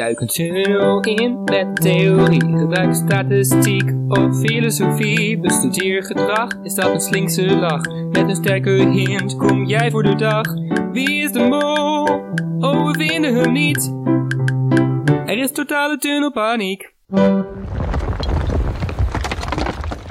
Duik een tunnel in met theorie. Gebruik statistiek of filosofie. Bestudeer gedrag, is dat een slinkse lach? Met een sterke hint kom jij voor de dag. Wie is de mol? Oh, we vinden hem niet. Er is totale tunnelpaniek.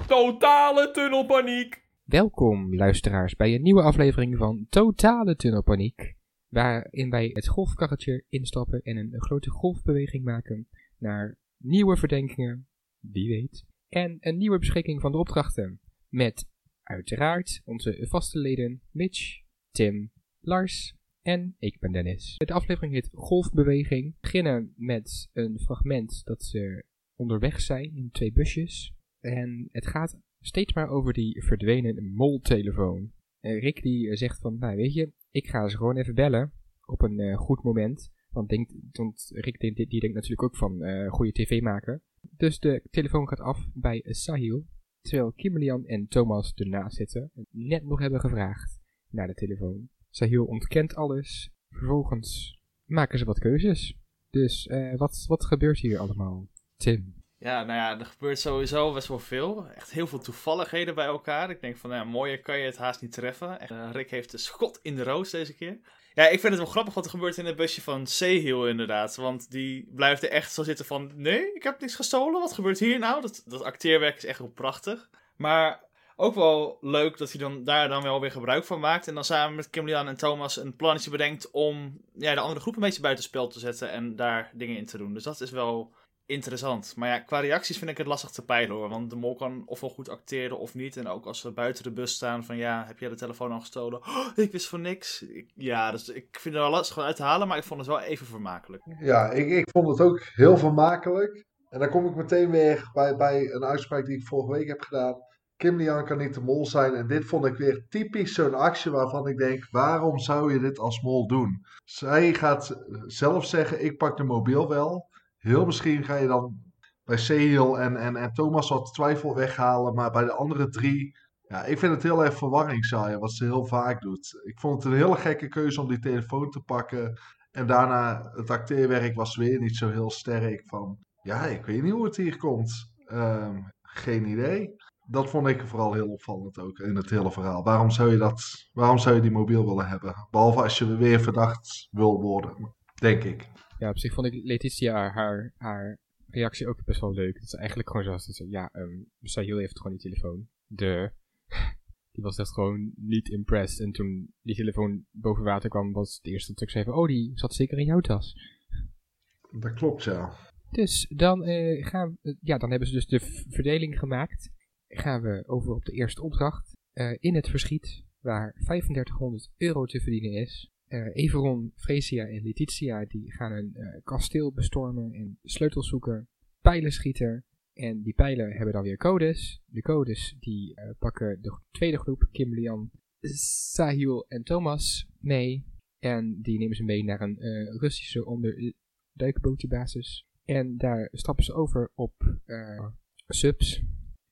Totale tunnelpaniek. Welkom luisteraars bij een nieuwe aflevering van Totale Tunnelpaniek. Waarin wij het golfkarretje instappen en een grote golfbeweging maken naar nieuwe verdenkingen, wie weet. En een nieuwe beschikking van de opdrachten. Met uiteraard onze vaste leden Mitch, Tim, Lars en ik ben Dennis. De aflevering heet Golfbeweging. We beginnen met een fragment dat ze onderweg zijn in twee busjes. En het gaat steeds maar over die verdwenen moltelefoon. Rick die zegt van, nou weet je, ik ga ze gewoon even bellen op een uh, goed moment. Want, denkt, want Rick denkt natuurlijk ook van uh, goede tv maken. Dus de telefoon gaat af bij Sahil. Terwijl Kimberlian en Thomas ernaast zitten. En net nog hebben gevraagd naar de telefoon. Sahil ontkent alles. Vervolgens maken ze wat keuzes. Dus uh, wat, wat gebeurt hier allemaal? Tim. Ja, nou ja, er gebeurt sowieso best wel veel. Echt heel veel toevalligheden bij elkaar. Ik denk van, nou, mooier kan je het haast niet treffen. Echt, uh, Rick heeft de schot in de roos deze keer. Ja, ik vind het wel grappig wat er gebeurt in het busje van Sehil inderdaad. Want die blijft er echt zo zitten van, nee, ik heb niks gestolen. Wat gebeurt hier nou? Dat, dat acteerwerk is echt wel prachtig. Maar ook wel leuk dat hij dan daar dan wel weer gebruik van maakt. En dan samen met Kim Lian en Thomas een plannetje bedenkt om ja, de andere groep een beetje buitenspel te zetten en daar dingen in te doen. Dus dat is wel interessant. Maar ja, qua reacties vind ik het lastig te peilen hoor. Want de mol kan ofwel goed acteren of niet. En ook als we buiten de bus staan van ja, heb jij de telefoon al gestolen? Oh, ik wist van niks. Ik, ja, dus ik vind het wel lastig uit te halen, maar ik vond het wel even vermakelijk. Ja, ik, ik vond het ook heel vermakelijk. En dan kom ik meteen weer bij, bij een uitspraak die ik vorige week heb gedaan. Kim Lian kan niet de mol zijn. En dit vond ik weer typisch zo'n actie waarvan ik denk: waarom zou je dit als mol doen? Zij gaat zelf zeggen: ik pak de mobiel wel. Heel misschien ga je dan bij Sehil en, en, en Thomas wat twijfel weghalen. Maar bij de andere drie, ja, ik vind het heel erg verwarring zaaien, wat ze heel vaak doet. Ik vond het een hele gekke keuze om die telefoon te pakken. En daarna, het acteerwerk was weer niet zo heel sterk. Van, ja, ik weet niet hoe het hier komt. Um, geen idee. Dat vond ik vooral heel opvallend ook in het hele verhaal. Waarom zou je, dat, waarom zou je die mobiel willen hebben? Behalve als je weer verdacht wil worden, denk ik. Ja, op zich vond ik Letitia haar, haar reactie ook best wel leuk. Dat is eigenlijk gewoon zoals ze ja, um, Sahil heeft gewoon die telefoon. De. Die was echt gewoon niet impressed. En toen die telefoon boven water kwam, was het eerste dat ik zei van, oh, die zat zeker in jouw tas. Dat klopt, ja. Dus dan uh, gaan we, ja, dan hebben ze dus de verdeling gemaakt. Gaan we over op de eerste opdracht. Uh, in het verschiet, waar 3500 euro te verdienen is. Uh, Everon, Fresia en Letitia die gaan een uh, kasteel bestormen en sleutels zoeken, pijlen schieten. En die pijlen hebben dan weer codes. De codes die uh, pakken de tweede groep, Kim, Lian, Sahil en Thomas mee. En die nemen ze mee naar een Russische onderduikbotenbasis. En daar stappen ze over op subs.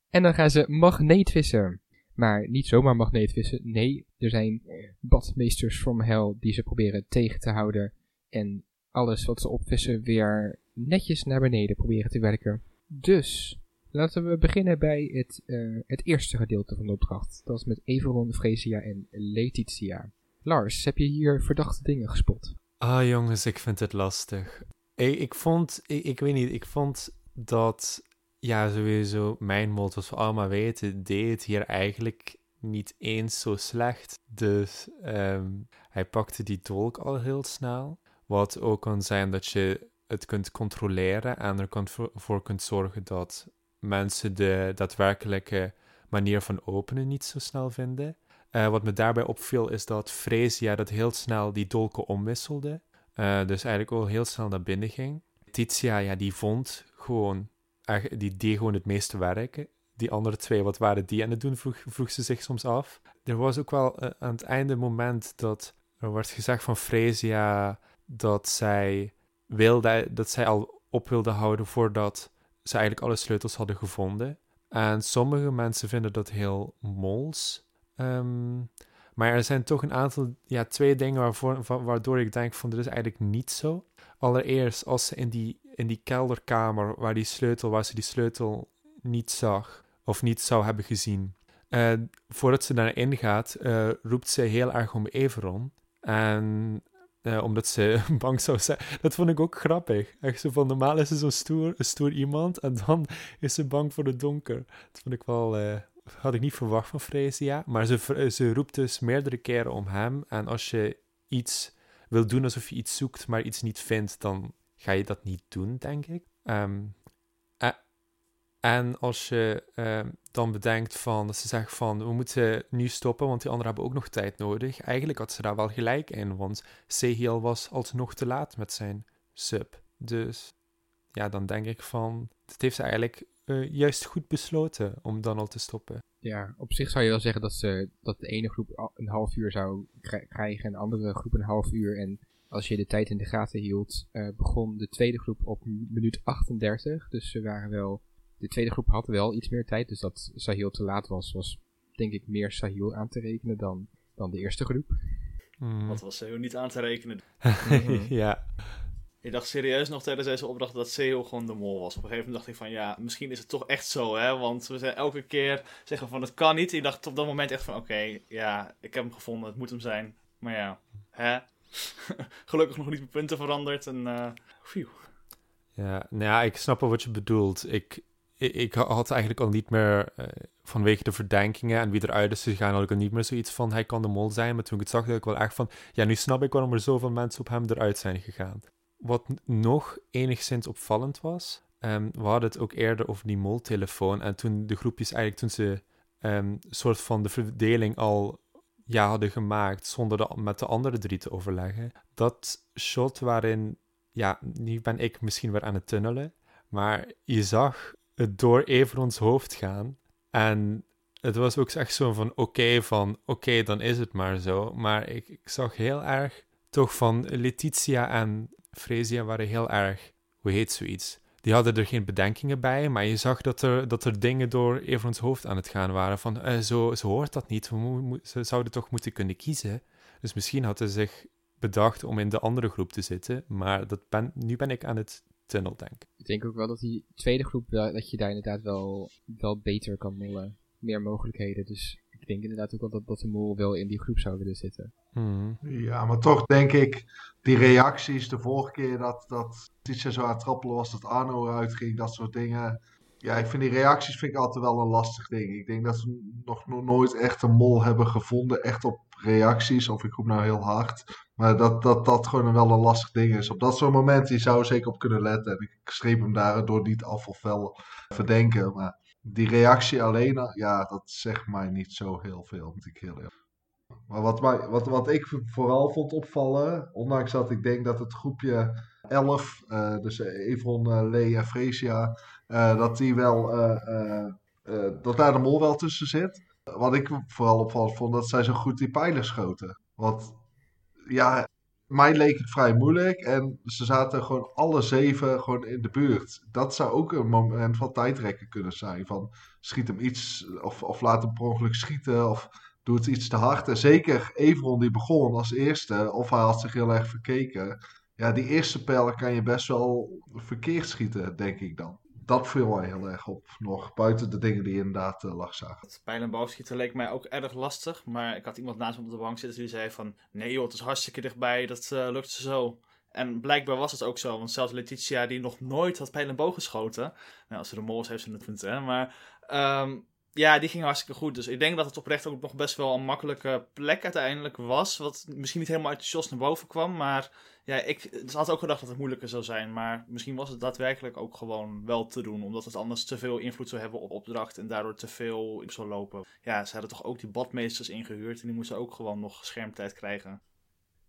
En dan gaan ze magneetvissen. Maar niet zomaar magneetvissen. Nee, er zijn badmeesters from hell die ze proberen tegen te houden. En alles wat ze opvissen weer netjes naar beneden proberen te werken. Dus, laten we beginnen bij het, uh, het eerste gedeelte van de opdracht. Dat is met Everon, Fresia en Letitia. Lars, heb je hier verdachte dingen gespot? Ah jongens, ik vind het lastig. Ik, ik vond, ik, ik weet niet, ik vond dat ja, sowieso, mijn mod, zoals we allemaal weten, deed het hier eigenlijk niet eens zo slecht. Dus um, hij pakte die dolk al heel snel. Wat ook kan zijn dat je het kunt controleren en er voor kunt zorgen dat mensen de daadwerkelijke manier van openen niet zo snel vinden. Uh, wat me daarbij opviel is dat Freesia dat heel snel die dolken omwisselde. Uh, dus eigenlijk al heel snel naar binnen ging. Titia, ja, die vond gewoon die deed gewoon het meeste werken. Die andere twee, wat waren die aan het doen, vroeg, vroeg ze zich soms af. Er was ook wel uh, aan het einde moment dat er werd gezegd van Fresia dat zij, wilde, dat zij al op wilde houden voordat ze eigenlijk alle sleutels hadden gevonden. En sommige mensen vinden dat heel mols. Um, Maar er zijn toch een aantal, ja, twee dingen waarvoor, wa- waardoor ik denk van, dit is eigenlijk niet zo. Allereerst, als ze in die, in die kelderkamer waar die sleutel, waar ze die sleutel niet zag, of niet zou hebben gezien. eh, voordat ze daarin gaat, eh, roept ze heel erg om Everon. En eh, omdat ze bang zou zijn. Dat vond ik ook grappig. Echt zo van, normaal is ze zo'n stoer, stoer iemand en dan is ze bang voor het donker. Dat vond ik wel, had ik niet verwacht van Freesia. Maar ze, ze roept dus meerdere keren om hem. En als je iets wil doen alsof je iets zoekt, maar iets niet vindt, dan ga je dat niet doen, denk ik. Ehm, eh, en als je ehm, dan bedenkt van, dat ze zegt van, we moeten nu stoppen, want die anderen hebben ook nog tijd nodig. Eigenlijk had ze daar wel gelijk in, want Sehiel was alsnog te laat met zijn sub. Dus ja, dan denk ik van, het heeft ze eigenlijk eh, juist goed besloten om dan al te stoppen. Ja, op zich zou je wel zeggen dat, ze, dat de ene groep een half uur zou kri- krijgen en de andere groep een half uur. En als je de tijd in de gaten hield, eh, begon de tweede groep op minuut 38. Dus ze waren wel. De tweede groep had wel iets meer tijd. Dus dat Sahil te laat was, was denk ik meer Sahil aan te rekenen dan, dan de eerste groep. Hmm. Dat was Seo niet aan te rekenen. ja. Ik dacht serieus nog tijdens deze opdracht dat Seo gewoon de mol was. Op een gegeven moment dacht ik van ja, misschien is het toch echt zo, hè. Want we zijn elke keer zeggen van het kan niet. Ik dacht op dat moment echt van oké, ja, ik heb hem gevonden, het moet hem zijn. Maar ja, hè. Gelukkig nog niet mijn punten veranderd en phew. Ja, nou ja, ik snap wel wat je bedoelt. Ik, ik, ik had eigenlijk al niet meer, eh, vanwege de verdenkingen en wie eruit is gegaan, had ik al niet meer zoiets van, hij kan de mol zijn. Maar toen ik het zag, dacht ik wel echt van, ja, nu snap ik waarom er zoveel mensen op hem eruit zijn gegaan. Wat nog enigszins opvallend was, ehm, we hadden het ook eerder over die moltelefoon. En toen de groepjes eigenlijk, toen ze een soort van de verdeling al ja, hadden gemaakt, zonder de, met de andere drie te overleggen. Dat shot waarin ja, nu ben ik misschien weer aan het tunnelen, maar je zag het door Everons hoofd gaan. En het was ook echt zo van, oké, van, oké, dan is het maar zo. Maar ik, ik zag heel erg, toch van Letitia en Fresia waren heel erg, hoe heet zoiets? Die hadden er geen bedenkingen bij, maar je zag dat er, dat er dingen door Everons hoofd aan het gaan waren. Van, eh, zo, zo hoort dat niet, ze zouden toch moeten kunnen kiezen. Dus misschien hadden ze zich bedacht om in de andere groep te zitten. Maar dat ben, nu ben ik aan het tunnel, denk ik. Denk ook wel dat die tweede groep, dat je daar inderdaad wel, wel beter kan mollen. Meer mogelijkheden. Dus ik denk inderdaad ook wel dat, dat de mol wel in die groep zou willen zitten. Hmm. Ja, maar toch denk ik, die reacties de vorige keer dat, dat Tietje zo aan het trappelen was, dat Arno eruit ging, dat soort dingen. Ja, ik vind die reacties vind ik altijd wel een lastig ding. Ik denk dat ze nog, nog nooit echt een mol hebben gevonden, echt op reacties. Of ik roep nou heel hard. Maar dat dat, dat gewoon wel een lastig ding is. Op dat soort momenten, je zou er zeker op kunnen letten. En ik streep hem daardoor niet af of wel verdenken. Maar die reactie alleen, ja, dat zegt mij niet zo heel veel, moet ik heel eerlijk maar wat, mij, wat, wat ik vooral vond opvallen, ondanks dat ik denk dat het groepje 11, eh, dus Evron, eh, Lee en Fresia, eh, dat die wel, dat daar de mol wel tussen zit. Wat ik vooral opvallend vond, dat zij zo goed die pijlen schoten. Want ja, mij leek het vrij moeilijk en ze zaten gewoon alle zeven gewoon in de buurt. Dat zou ook een moment van tijdrekken kunnen zijn. Van schiet hem iets of, of laat hem per ongeluk schieten of doe het iets te hard. En zeker Evron die begon als eerste, of hij had zich heel erg verkeken. Ja, die eerste pijlen kan je best wel verkeerd schieten, denk ik dan. Dat viel mij heel erg op nog, buiten de dingen die inderdaad uh, lag zagen. Het pijl- en boogschieten leek mij ook erg lastig, maar ik had iemand naast me op de bank zitten die zei van... Nee joh, het is hartstikke dichtbij, dat uh, lukt zo. En blijkbaar was het ook zo, want zelfs Letitia die nog nooit had pijl en boog geschoten... Nou, als ze de mol is, heeft ze het punt, hè, maar... Um, ja, die ging hartstikke goed. Dus ik denk dat het oprecht ook nog best wel een makkelijke plek uiteindelijk was. Wat misschien niet helemaal uit naar boven kwam. Maar ja, ik had ook gedacht dat het moeilijker zou zijn. Maar misschien was het daadwerkelijk ook gewoon wel te doen. Omdat het anders te veel invloed zou hebben op opdracht. En daardoor te veel zou lopen. Ja, ze hadden toch ook die badmeesters ingehuurd. En die moesten ook gewoon nog schermtijd krijgen.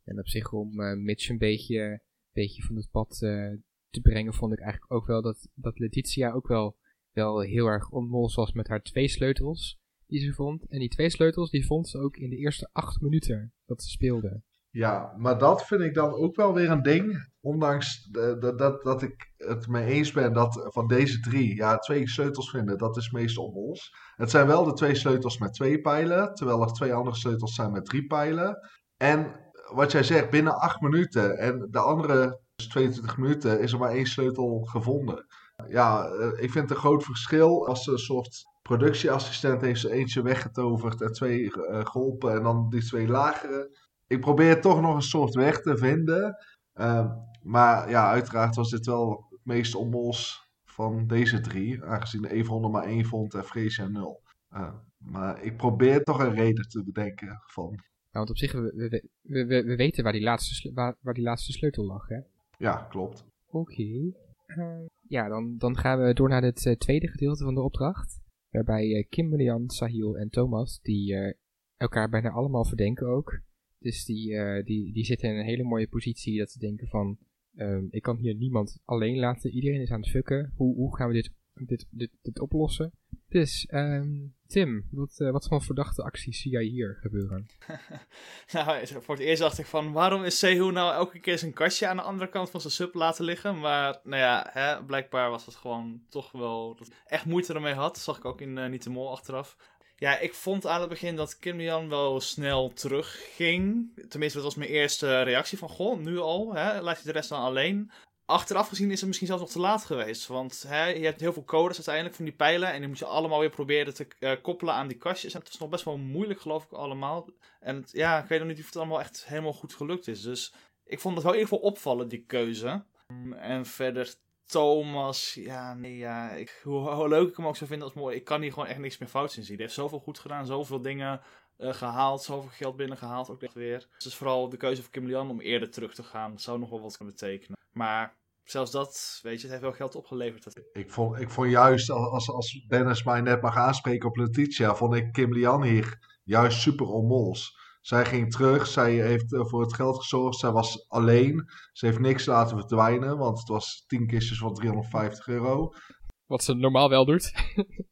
En op zich om uh, Mitch een beetje, beetje van het pad uh, te brengen, vond ik eigenlijk ook wel dat, dat Letitia ook wel wel heel erg onmols was met haar twee sleutels die ze vond. En die twee sleutels die vond ze ook in de eerste acht minuten dat ze speelde. Ja, maar dat vind ik dan ook wel weer een ding. Ondanks de- dat, dat ik het mee eens ben dat van deze drie, ja, twee sleutels vinden, dat is meestal onbols. Het zijn wel de twee sleutels met twee pijlen, terwijl er twee andere sleutels zijn met drie pijlen. En wat jij zegt, binnen acht minuten en de andere dus 22 minuten is er maar één sleutel gevonden. Ja, eh, ik vind een groot verschil als een soort productieassistent heeft ze eentje weggetoverd en twee eh, geholpen en dan die twee lagere. Ik probeer toch nog een soort weg te vinden. Ehm, maar ja, uiteraard was dit wel het meest onmols van deze drie. Aangezien Evron er maar één vond en Freesia nul. Eh, maar ik probeer toch een reden te bedenken van... Nou, want op zich, we, we, we, we, we weten waar die, laatste, waar, waar die laatste sleutel lag, hè? Ja, klopt. Oké. Eh, ja, dan, dan gaan we door naar het eh, tweede gedeelte van de opdracht. Waarbij eh, Kim, Sahil en Thomas, die elkaar bijna allemaal verdenken ook. Dus die, eh, die, die zitten in een hele mooie positie dat ze denken van... ehm, ik kan hier niemand alleen laten, iedereen is aan het fucken. Hoe, hoe gaan we dit, dit, dit, dit oplossen? Dus, ehm, Tim, wat, eh, wat voor verdachte acties zie jij hier gebeuren? Nou, voor het eerst dacht ik van, waarom is Sehu nou elke keer zijn kastje aan de andere kant van zijn sub laten liggen? Maar, nou ja, hè, blijkbaar was het gewoon toch wel, dat echt moeite ermee had. Dat zag ik ook in eh Niet de Mol achteraf. Ja, ik vond aan het begin dat Kim Jan wel snel terugging. Tenminste, dat was mijn eerste reactie van, goh, nu al, hè, laat je de rest dan alleen. Achteraf gezien is het misschien zelfs nog te laat geweest. Want hè, je hebt heel veel codes uiteindelijk van die pijlen. En die moet je allemaal weer proberen te eh, koppelen aan die kastjes. En het is nog best wel moeilijk, geloof ik, allemaal. En ja, ik weet nog niet of het allemaal echt helemaal goed gelukt is. Dus ik vond het wel in ieder geval opvallen, die keuze. En verder Thomas, ja, nee, ja. Ik, hoe, leuk ik hem ook zou vinden als mooi. Ik kan hier gewoon echt niks meer fout in zien. Hij heeft zoveel goed gedaan, zoveel dingen eh, gehaald, zoveel geld binnengehaald, ook echt weer. Dus vooral de keuze van Kim Lian om eerder terug te gaan. zou nog wel wat kunnen betekenen. Maar zelfs dat, weet je, het heeft wel geld opgeleverd. Dat- Ik vond, ik vond juist, als, als Dennis mij net mag aanspreken op Letitia, vond ik Kim Lian hier juist super onmols. Zij ging terug, zij heeft eh, voor het geld gezorgd, zij was alleen. Ze heeft niks laten verdwijnen, want het was 10 kistjes van 350 euro. Wat ze normaal wel doet.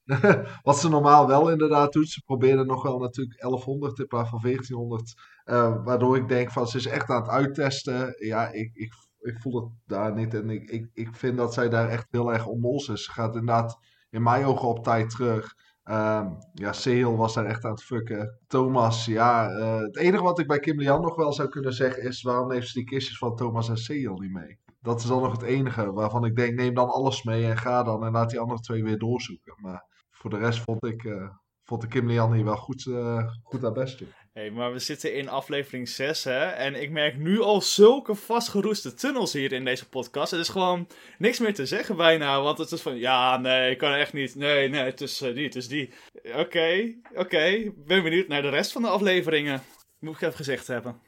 Wat ze normaal wel inderdaad doet. Ze probeerde nog wel natuurlijk 1100 in plaats van 1400. eh, waardoor ik denk van ze is echt aan het uittesten. Ja, ik, ik, ik voel het daar niet. En ik, ik, ik vind dat zij daar echt heel erg onmols is. Ze gaat inderdaad in mijn ogen op tijd terug. Ehm, ja, Sehil was daar echt aan het fucken. Thomas, ja. eh, het enige wat ik bij Kim Lian nog wel zou kunnen zeggen is... waarom heeft ze die kistjes van Thomas en Sehil niet mee? Dat is dan nog het enige waarvan ik denk... neem dan alles mee en ga dan en laat die andere twee weer doorzoeken. Maar voor de rest vond ik, eh, vond ik Kim Lian hier wel goed, eh, goed haar best doen. Hé, maar we zitten in aflevering 6, hè. En ik merk nu al zulke vastgeroeste tunnels hier in deze podcast. Er is gewoon niks meer te zeggen bijna. Want het is van, ja, nee, ik kan echt niet. Nee, nee, het is eh, die, het is die. Oké, oké. Ben benieuwd naar de rest van de afleveringen. Moet ik even gezegd hebben.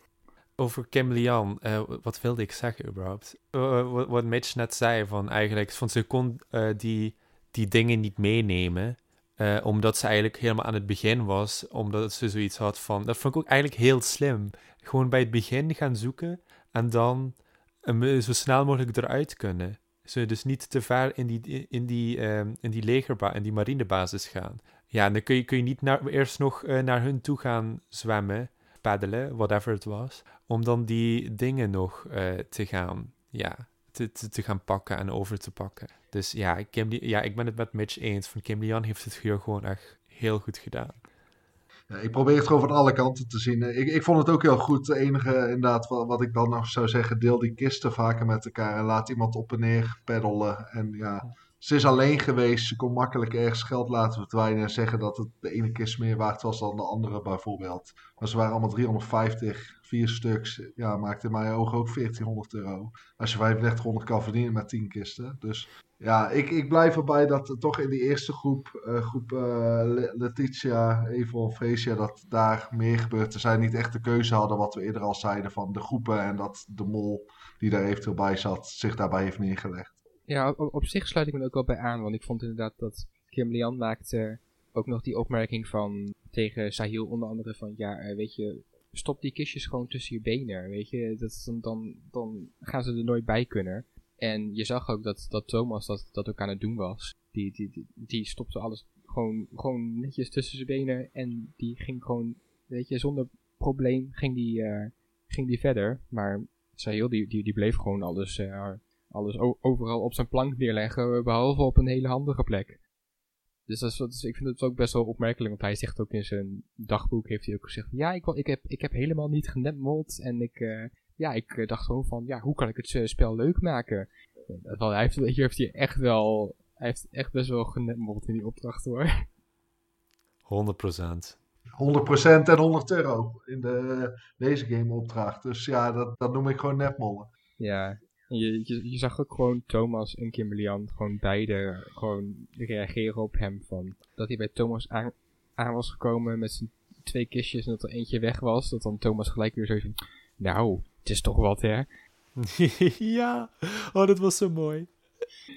Over Kim Lian, eh, wat wilde ik zeggen überhaupt? Eh, wat, Mitch net zei, van eigenlijk, van ze kon eh, die, die dingen niet meenemen. Eh, omdat ze eigenlijk helemaal aan het begin was. Omdat ze zoiets had van. Dat vond ik ook eigenlijk heel slim. Gewoon bij het begin gaan zoeken. En dan eh, zo snel mogelijk eruit kunnen. Zo dus niet te ver in die, in die, ehm, in die legerba in die marinebasis gaan. Ja, en dan kun je, kun je niet naar, eerst nog eh, naar hun toe gaan zwemmen, paddelen, whatever het was. Om dan die dingen nog te gaan, ja, te, gaan pakken en over te pakken. Dus ja, Kim, ja, ik ben het met Mitch eens. Van Kim Lian heeft het hier gewoon echt heel goed gedaan. Ja, ik probeer het gewoon van alle kanten te zien. Ik, ik vond het ook heel goed. Het enige inderdaad wat, wat ik dan nog zou zeggen, deel die kisten vaker met elkaar en laat iemand op en neer peddelen. En ja, ze is alleen geweest. Ze kon makkelijk ergens geld laten verdwijnen en zeggen dat het de ene kist meer waard was dan de andere bijvoorbeeld. Maar ze waren allemaal 350, vier stuks. Ja, maakt in mijn ogen ook 1400 euro. Als je 3500 kan verdienen met 10 kisten. Dus ja, ik, ik blijf erbij dat er toch in die eerste groep, eh, groep Le- Letitia, Evil, Freesia, dat daar meer gebeurt. Er zij niet echt de keuze hadden, wat we eerder al zeiden, van de groepen. En dat de mol die daar eventueel bij zat, zich daarbij heeft neergelegd. Ja, op, zich sluit ik me ook wel bij aan, want ik vond inderdaad dat Kim Lian maakte ook nog die opmerking van tegen Sahil onder andere van ja, eh, weet je, stop die kistjes gewoon tussen je benen, weet je, dat, dan, dan, dan gaan ze er nooit bij kunnen. En je zag ook dat, dat Thomas dat, dat ook aan het doen was. Die, die, die, die stopte alles gewoon, gewoon netjes tussen zijn benen en die ging gewoon, weet je, zonder probleem ging die, eh, ging die verder, maar Sahil die, die, die bleef gewoon alles, eh, alles overal op zijn plank neerleggen, behalve op een hele handige plek. Dus dat is, dat is- ik vind het ook best wel opmerkelijk, want hij zegt ook in zijn dagboek, heeft hij ook gezegd, ja, ik, ik, heb, ik heb helemaal niet genetmold en ik, eh, ja, ik eh, dacht gewoon van, ja, hoe kan ik het eh, spel leuk maken? Eh, Wel, hij heeft, hier heeft hij echt wel, hij heeft echt best wel genetmold in die opdracht hoor. 100%. 100% en 100 euro in de, deze game opdracht. Dus ja, dat, dat noem ik gewoon netmollen. Ja, je, je, je zag ook gewoon Thomas en Kimberly-Ann gewoon beide gewoon reageren op hem. Van, dat hij bij Thomas aan, aan was gekomen met zijn twee kistjes en dat er eentje weg was. Dat dan Thomas gelijk weer zo van, nou, het is toch wat hè. ja, oh, dat was zo mooi.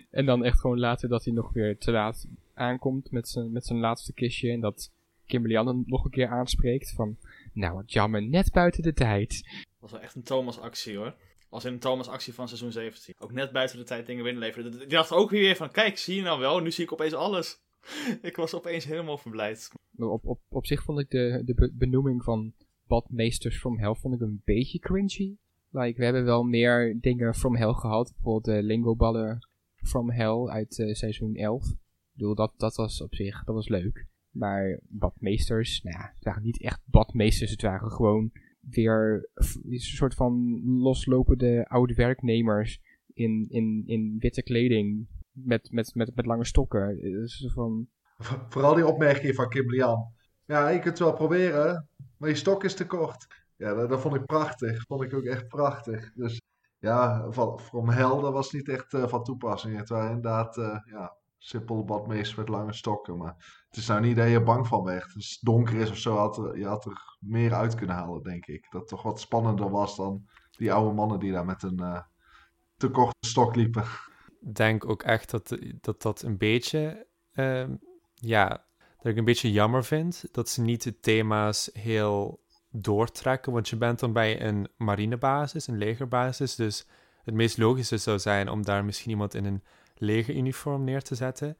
En dan echt gewoon later dat hij nog weer te laat aankomt met zijn, met zijn laatste kistje. En dat Kimberly-Ann hem nog een keer aanspreekt van, nou wat jammer, net buiten de tijd. Dat was wel echt een Thomas-actie hoor. Als in een Thomas-actie van seizoen 17. Ook net buiten de tijd dingen binnenleveren. Die dacht ook weer van, kijk, zie je nou wel, nu zie ik opeens alles. ik was opeens helemaal verblijd. Op, op, op zich vond ik de, de be- benoeming van badmeesters from hell vond ik een beetje cringy. Like, we hebben wel meer dingen from hell gehad. Bijvoorbeeld de lingoballen from hell uit eh, seizoen 11. Ik bedoel, dat, dat was op zich, dat was leuk. Maar badmeesters, nou ja, het waren niet echt badmeesters. Het waren gewoon weer een soort van loslopende oude werknemers in, in, in witte kleding met, met, met, met lange stokken. Dus van, Vo- Vooral die opmerking van Kim Lian. Ja, je kunt het wel proberen, maar je stok is te kort. Ja, dat, vond ik prachtig. Vond ik ook echt prachtig. Dus ja, van, From Hell, dat was niet echt eh, van toepassing. Het inderdaad, eh, ja, simpel badmeesters met lange stokken. Maar het is nou niet dat je bang van werd. Als het donker is of zo, had er, je had er meer uit kunnen halen, denk ik. Dat het toch wat spannender was dan die oude mannen die daar met een eh, te korte stok liepen. Ik denk ook echt dat dat, dat een beetje, ehm, ja, dat ik een beetje jammer vind dat ze niet de thema's heel doortrekken. Want je bent dan bij een marinebasis, een legerbasis. Dus het meest logische zou zijn om daar misschien iemand in een legeruniform neer te zetten.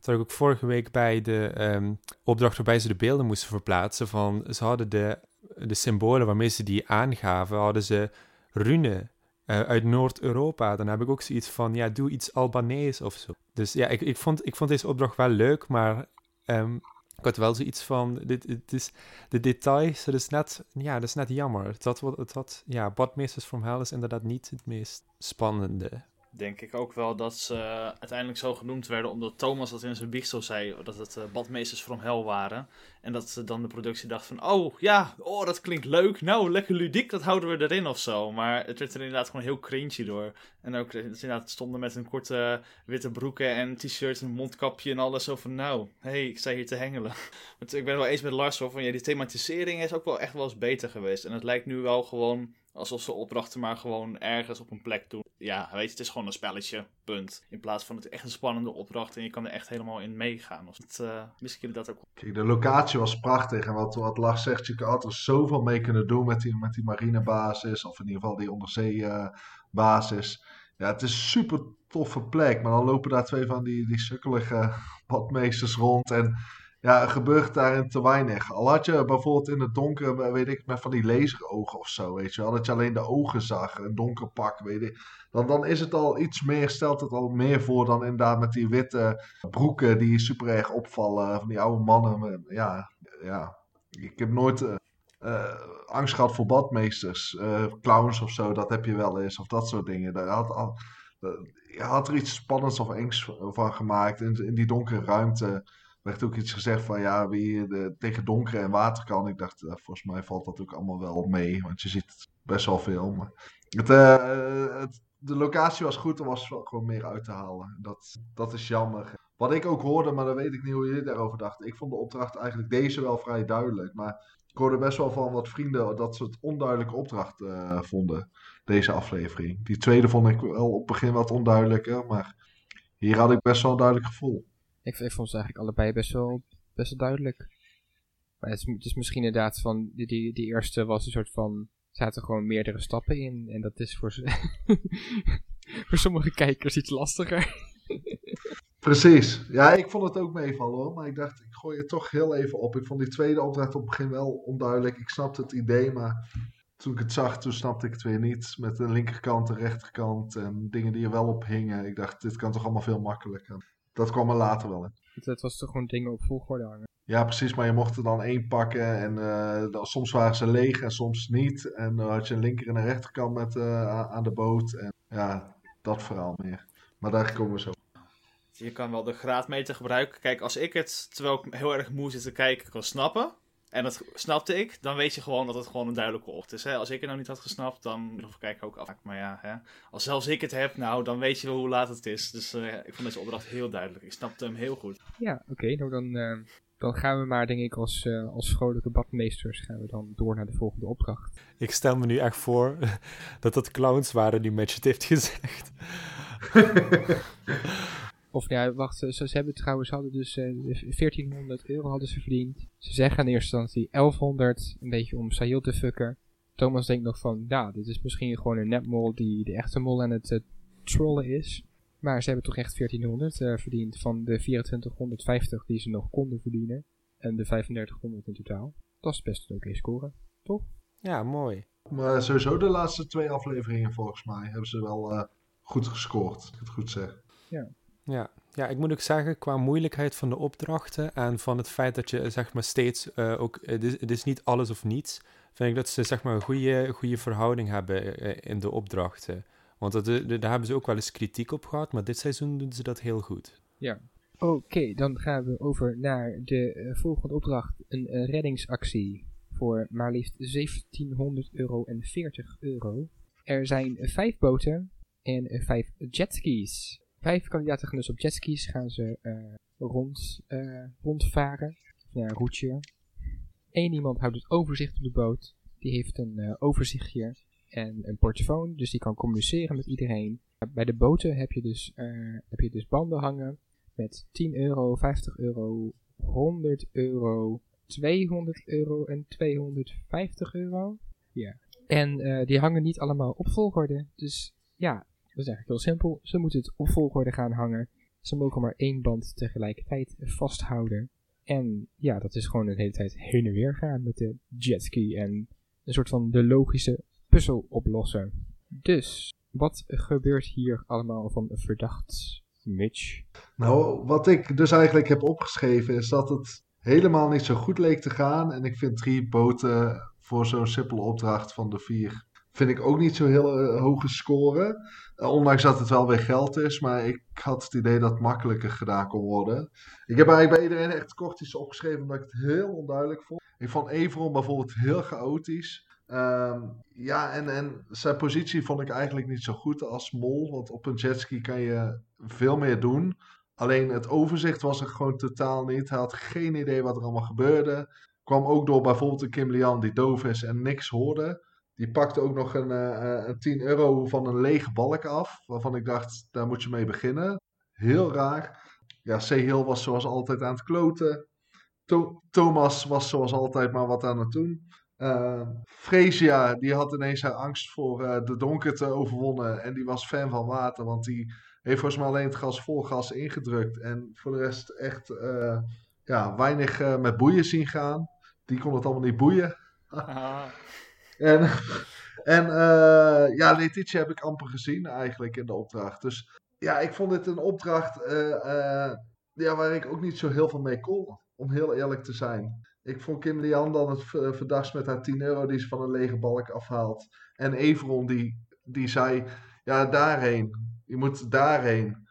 Dat ik ook vorige week bij de ehm, opdracht waarbij ze de beelden moesten verplaatsen. Van, ze hadden de, de symbolen waarmee ze die aangaven, hadden ze runen eh, uit Noord-Europa. Dan heb ik ook zoiets van, ja, doe iets Albanees of zo. Dus ja, ik, ik, vond, ik vond deze opdracht wel leuk, maar ehm, ik had wel zoiets van, dit, het is, de details, dat is net, ja, dat is net jammer. Het had, ja, Badmeesters from Hell is inderdaad niet het meest spannende. Denk ik ook wel dat ze uiteindelijk zo genoemd werden omdat Thomas dat in zijn biechtstoel zei, dat het eh, badmeesters from hell waren. En dat ze dan de productie dacht van, oh ja, oh dat klinkt leuk, nou lekker ludiek, dat houden we erin of zo. Maar het werd er inderdaad gewoon heel cringy door. En ook eh, inderdaad stonden met een korte witte broeken en t-shirt en mondkapje en alles zo van, nou, hey, ik sta hier te hengelen. Want ik ben wel eens met Lars hoor, van ja, die thematisering is ook wel echt wel eens beter geweest. En het lijkt nu wel gewoon alsof ze opdrachten maar gewoon ergens op een plek doen. Ja, weet je, het is gewoon een spelletje, punt. In plaats van het echt een spannende opdracht en je kan er echt helemaal in meegaan. Of het, eh misschien dat ook Kijk, de locatie was prachtig. En wat, wat Lars zegt, je had er zoveel mee kunnen doen met die, met die marinebasis. Of in ieder geval die onderzeebasis. ja, het is een super toffe plek. Maar dan lopen daar twee van die, die sukkelige badmeesters rond. En ja, gebeurt daarin te weinig. Al had je bijvoorbeeld in het donker, weet ik, met van die laserogen of zo, weet je wel. Dat je alleen de ogen zag, een donker pak, weet ik. Dan, dan is het al iets meer, stelt het al meer voor dan inderdaad met die witte broeken die super erg opvallen. Van die oude mannen. Ja, ja. Ik heb nooit eh, eh, angst gehad voor badmeesters. eh, clowns of zo, dat heb je wel eens. Of dat soort dingen. Daar had, al- eh, je had er iets spannends of engs van gemaakt. In, in die donkere ruimte werd ook iets gezegd van ja, wie de, tegen donker en water kan. Ik dacht, eh, volgens mij valt dat ook allemaal wel mee. Want je ziet best wel veel. Maar het, eh, de locatie was goed, er was gewoon meer uit te halen. Dat, dat is jammer. Wat ik ook hoorde, maar dan weet ik niet hoe jullie daarover dachten. Ik vond de opdracht eigenlijk deze wel vrij duidelijk. Maar ik hoorde best wel van wat vrienden dat ze het onduidelijke opdracht eh, vonden. Deze aflevering. Die tweede vond ik wel op het begin wat onduidelijker. Maar hier had ik best wel een duidelijk gevoel. Ik, vond ze eigenlijk allebei best wel, best wel duidelijk. Maar het is, het is misschien inderdaad van, die, die, eerste was een soort van, zaten gewoon meerdere stappen in. En dat is voor, voor sommige kijkers iets lastiger. Precies. Ja, ik vond het ook meevallen hoor. Maar ik dacht, ik gooi het toch heel even op. Ik vond die tweede opdracht op het begin wel onduidelijk. Ik snapte het idee, maar toen ik het zag, toen snapte ik het weer niet. Met de linkerkant, de rechterkant en dingen die er wel op hingen. Ik dacht, dit kan toch allemaal veel makkelijker. Dat kwam er later wel in. Het, het was toch gewoon dingen op volgorde hangen. Ja, precies, maar je mocht er dan één pakken en eh, dan- soms waren ze leeg en soms niet. En dan had je een linker en een rechterkant met, eh, aan de boot. En ja, dat verhaal meer. Maar daar komen we zo. Je kan wel de graadmeter gebruiken. Kijk, als ik het, terwijl ik heel erg moe zit te kijken, kan snappen. En dat snapte ik, dan weet je gewoon dat het gewoon een duidelijke ocht is. Hè? Als ik het nou niet had gesnapt, dan of kijk ik ook af. Maar ja, hè? als zelfs ik het heb, nou, dan weet je wel hoe laat het is. Dus eh, ik vond deze opdracht heel duidelijk. Ik snapte hem heel goed. Ja, oké. nou dan, eh, dan gaan we maar, denk ik, als, eh, als vrolijke badmeesters gaan we dan door naar de volgende opdracht. Ik stel me nu echt voor dat dat clowns waren die Match het heeft gezegd. Of ja, wacht, ze, ze hebben trouwens, hadden dus eh, 1400 euro hadden ze verdiend. Ze zeggen in eerste instantie 1100, een beetje om Sahil te fucken. Thomas denkt nog van, ja, dit is misschien gewoon een nepmol die de echte mol aan het eh, trollen is. Maar ze hebben toch echt 1400 eh, verdiend van de 2450 die ze nog konden verdienen. En de 3500 in totaal. Dat is best een oké score, toch? Ja, mooi. Maar sowieso de laatste twee afleveringen volgens mij hebben ze wel eh, goed gescoord. Als ik het goed zeg. Ja. Ja, ik moet ook zeggen, qua moeilijkheid van de opdrachten en van het feit dat je zeg maar steeds eh, ook, het is, het is niet alles of niets, vind ik dat ze zeg maar een goede, goede verhouding hebben eh, in de opdrachten. Want dat, eh, daar hebben ze ook wel eens kritiek op gehad, maar dit seizoen doen ze dat heel goed. Oké, dan gaan we over naar de volgende opdracht. Een reddingsactie voor maar liefst 1700 euro en 40 euro. Er zijn vijf boten en vijf jetskis. Vijf kandidaten gaan dus op jetskis gaan ze eh, rond, eh, rondvaren. Ja, een routje. Eén iemand houdt het overzicht op de boot. Die heeft een eh, overzichtje en een portofoon, dus die kan communiceren met iedereen. Bij de boten heb je dus, heb je dus banden hangen met 10 euro, 50 euro, 100 euro, 200 euro en 250 euro. Ja. En die hangen niet allemaal op volgorde. Dus ja, dat is eigenlijk heel simpel. Ze moeten het op volgorde gaan hangen. Ze mogen maar één band tegelijkertijd vasthouden. En ja, dat is gewoon de hele tijd heen en weer gaan met de jetski en een soort van de logische puzzel oplossen. Dus, wat gebeurt hier allemaal van verdacht, Mitch? Nou, wat ik dus eigenlijk heb opgeschreven is dat het helemaal niet zo goed leek te gaan. En ik vind drie boten voor zo'n simpele opdracht van de vier, vind ik ook niet zo heel eh, hoge score. Eh, ondanks dat het wel weer geld is, maar ik had het idee dat het makkelijker gedaan kon worden. Ik heb eigenlijk bij iedereen echt kort iets opgeschreven omdat ik het heel onduidelijk vond. Ik vond Everon bijvoorbeeld heel chaotisch. Ehm, ja, en, en zijn positie vond ik eigenlijk niet zo goed als mol. Want op een jetski kan je veel meer doen. Alleen het overzicht was er gewoon totaal niet. Hij had geen idee wat er allemaal gebeurde. Kwam ook door bijvoorbeeld een Kim Lian die doof is en niks hoorde. Die pakte ook nog een, eh, een 10 euro van een lege balk af. Waarvan ik dacht, daar moet je mee beginnen. Heel raar. Ja, Sehil was zoals altijd aan het kloten. Thomas was zoals altijd maar wat aan het doen. Uh, die had ineens haar angst voor eh, de donkerte overwonnen. En die was fan van water, want die heeft volgens mij alleen het gas vol gas ingedrukt. En voor de rest echt eh, ja, weinig eh, met boeien zien gaan. Die kon het allemaal niet boeien. En, en eh, ja, Letitia heb ik amper gezien eigenlijk in de opdracht. Dus ja, ik vond dit een opdracht eh, eh, ja, waar ik ook niet zo heel veel mee kon. Om heel eerlijk te zijn. Ik vond Kim Lian dan het v- verdachtst met haar 10 euro die ze van een lege balk afhaalt. En Everon die, die zei, ja daarheen. Je moet daarheen.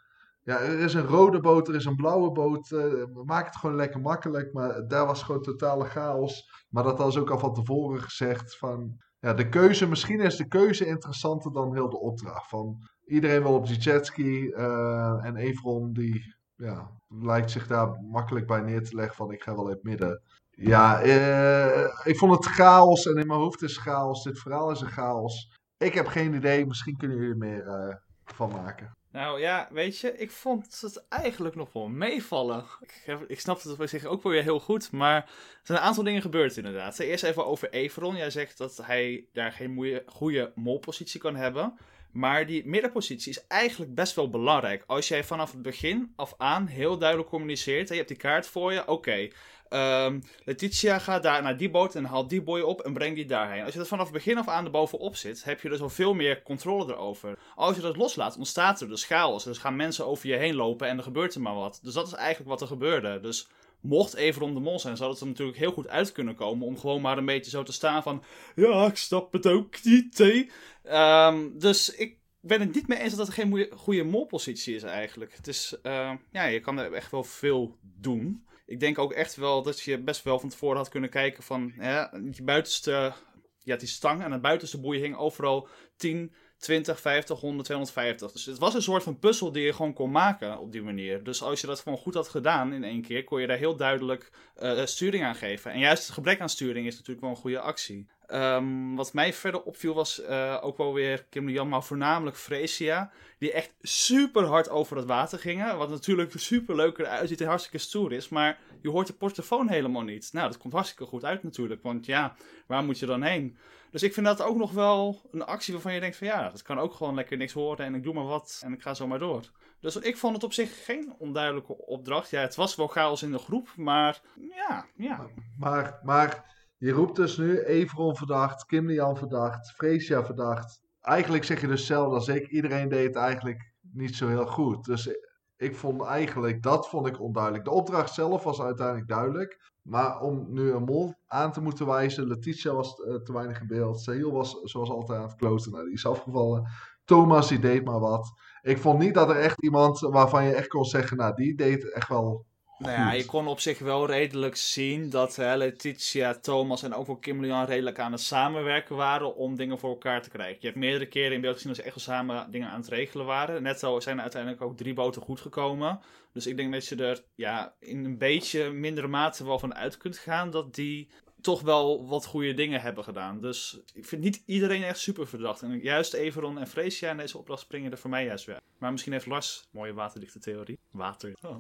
Ja, er is een rode boot, er is een blauwe boot. eh, maak het gewoon lekker makkelijk. Maar daar was gewoon totale chaos. Maar dat was ook al van tevoren gezegd. Van, ja, de keuze, misschien is de keuze interessanter dan heel de opdracht. Van, iedereen wil op die jetski. eh, en Evron die ja, lijkt zich daar makkelijk bij neer te leggen. Van ik ga wel in het midden. Ja, eh, ik vond het chaos. En in mijn hoofd is chaos. Dit verhaal is een chaos. Ik heb geen idee. Misschien kunnen jullie er meer van maken. Nou ja, weet je, ik vond het eigenlijk nog wel meevallen. Ik, ik snap het op zich ook wel weer heel goed, maar er zijn een aantal dingen gebeurd inderdaad. Eerst even over Everon. Jij zegt dat hij daar geen goede molpositie kan hebben. Maar die middenpositie is eigenlijk best wel belangrijk. Als jij vanaf het begin af aan heel duidelijk communiceert en je hebt die kaart voor je, oké, Ehm, Letitia gaat daar naar die boot en haalt die boy op en brengt die daarheen. Als je dat vanaf begin af aan er bovenop zit, heb je dus al veel meer controle erover. Als je dat loslaat, ontstaat er dus chaos. Dus gaan mensen over je heen lopen en er gebeurt er maar wat. Dus dat is eigenlijk wat er gebeurde. Dus mocht Everon de mol zijn, zou het er natuurlijk heel goed uit kunnen komen om gewoon maar een beetje zo te staan van... Ja, ik snap het ook niet, hè. Ehm, dus ik ben het niet mee eens dat het geen goede, molpositie is eigenlijk. Het is, uh, ja, je kan er echt wel veel doen. Ik denk ook echt wel dat je best wel van tevoren had kunnen kijken van... Ja, die buitenste, ja, die stang en de buitenste boei hing overal 10... 20, 50, 100, 250. Dus het was een soort van puzzel die je gewoon kon maken op die manier. Dus als je dat gewoon goed had gedaan in één keer, kon je daar heel duidelijk uh, sturing aan geven. En juist het gebrek aan sturing is natuurlijk wel een goede actie. Um, wat mij verder opviel was uh, ook wel weer Kim Jan, maar voornamelijk Freesia. Die echt super hard over het water gingen. Wat natuurlijk super leuk eruit ziet en hartstikke stoer is. Maar je hoort de portofoon helemaal niet. Nou, dat komt hartstikke goed uit natuurlijk. Want ja, waar moet je dan heen? Dus ik vind dat ook nog wel een actie waarvan je denkt van ja, dat kan ook gewoon lekker niks horen en ik doe maar wat en ik ga zo maar door. Dus ik vond het op zich geen onduidelijke opdracht. Ja, het was wel chaos in de groep, maar ja, ja. Maar, maar je roept dus nu Everon verdacht, Kim Lian verdacht, Freesia verdacht. Eigenlijk zeg je dus hetzelfde als ik. Iedereen deed het eigenlijk niet zo heel goed. Dus ik vond eigenlijk, dat vond ik onduidelijk. De opdracht zelf was uiteindelijk duidelijk. Maar om nu een mol aan te moeten wijzen, Letitia was uh, te weinig in beeld. Sahil was zoals altijd aan het kloten, nou, die is afgevallen. Thomas, die deed maar wat. Ik vond niet dat er echt iemand waarvan je echt kon zeggen, nou, die deed echt wel nou ja, je kon op zich wel redelijk zien dat hè, Letitia, Thomas en ook wel Kim Leon redelijk aan het samenwerken waren om dingen voor elkaar te krijgen. Je hebt meerdere keren in beeld gezien dat ze echt wel samen dingen aan het regelen waren. Net zo zijn er uiteindelijk ook drie boten goed gekomen. Dus ik denk dat je er ja, in een beetje mindere mate wel van uit kunt gaan dat die toch wel wat goede dingen hebben gedaan. Dus ik vind niet iedereen echt super verdacht. En juist Everon en Freesia in deze opdracht springen er voor mij juist weer. Maar misschien heeft Lars mooie waterdichte theorie. Water. Oh.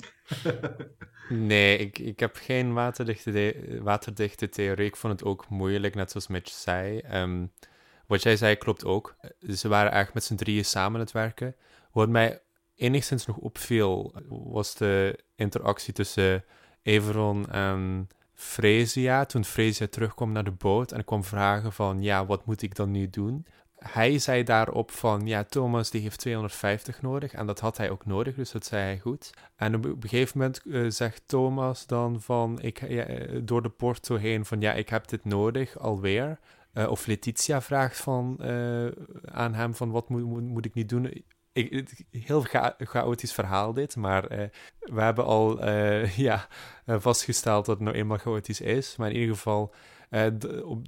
nee, ik, ik heb geen waterdichte, waterdichte theorie. Ik vond het ook moeilijk, net zoals Mitch zei. Ehm, wat jij zei klopt ook. Ze waren eigenlijk met z'n drieën samen aan het werken. Wat mij enigszins nog opviel, was de interactie tussen Everon en Fresia, toen Fresia terugkwam naar de boot en kwam vragen van, ja, wat moet ik dan nu doen? Hij zei daarop van, ja, Thomas die heeft 250 nodig en dat had hij ook nodig, dus dat zei hij goed. En op een gegeven moment uh, zegt Thomas dan van, ik, eh, door de porto heen van, ja, ik heb dit nodig alweer. Uh, of Letitia vraagt van, aan hem van, wat moet, moet, moet ik nu doen? Ik, heel cha chaotisch verhaal dit, maar uh, we hebben al uh, ja, uh, vastgesteld dat het nou eenmaal chaotisch is. Maar in ieder geval,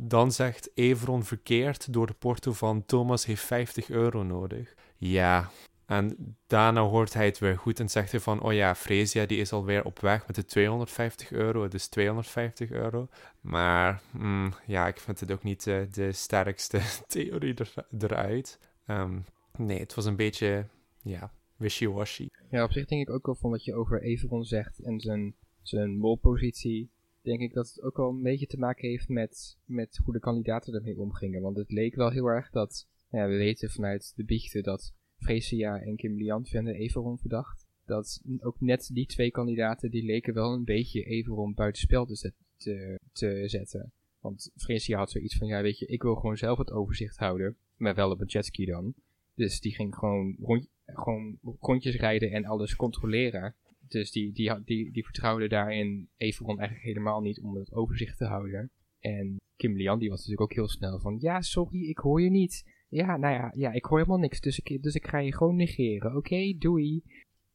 dan zegt Evron verkeerd door de porto van Thomas heeft 50 euro nodig. Ja, en daarna hoort hij het weer goed en zegt hij van, oh ja, Fresia die is alweer op weg met de 250 euro, dus 250 euro. Maar mm, ja, ik vind het ook niet de sterkste theorie er, eruit. Um, Nee, het was een beetje, ja, wishy-washy. Ja, op zich denk ik ook wel van wat je over Everon zegt en zijn, zijn molpositie. Denk ik dat het ook wel een beetje te maken heeft met, met hoe de kandidaten ermee omgingen. Want het leek wel heel erg dat, ja, we weten vanuit de biechten dat Freesia en Kim Lian vinden Everon verdacht. Dat ook net die twee kandidaten, die leken wel een beetje Everon buitenspel te, te, te zetten. Want Freesia had zoiets van, ja weet je, ik wil gewoon zelf het overzicht houden. Maar wel op een jetski dan. Dus die ging gewoon, rond, gewoon rondjes rijden en alles controleren. Dus die, die, die, die vertrouwde daarin Everon eigenlijk helemaal niet om het overzicht te houden. En Kim Lian, die was natuurlijk ook heel snel van, ja, sorry, ik hoor je niet. Ja, nou ja, ja ik hoor helemaal niks, dus ik, dus ik ga je gewoon negeren. Oké, doei.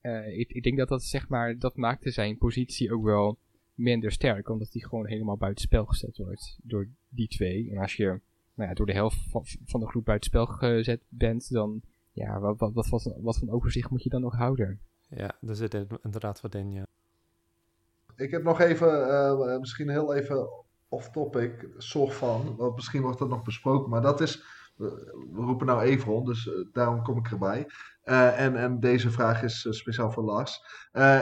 Uh, ik, ik denk dat dat, zeg maar, dat maakte zijn positie ook wel minder sterk, omdat hij gewoon helemaal buitenspel gezet wordt door die twee. En als je nou ja, door de helft van, van de groep buitenspel gezet bent, dan ja, wat, wat, wat, wat, wat voor overzicht moet je dan nog houden? Ja, daar zit inderdaad wat in, ja. Ik heb nog even, uh, misschien heel even off-topic, soort van, want misschien wordt dat nog besproken, maar dat is, we roepen nou Evron, dus uh, daarom kom ik erbij. Uh, en, en deze vraag is speciaal voor Lars.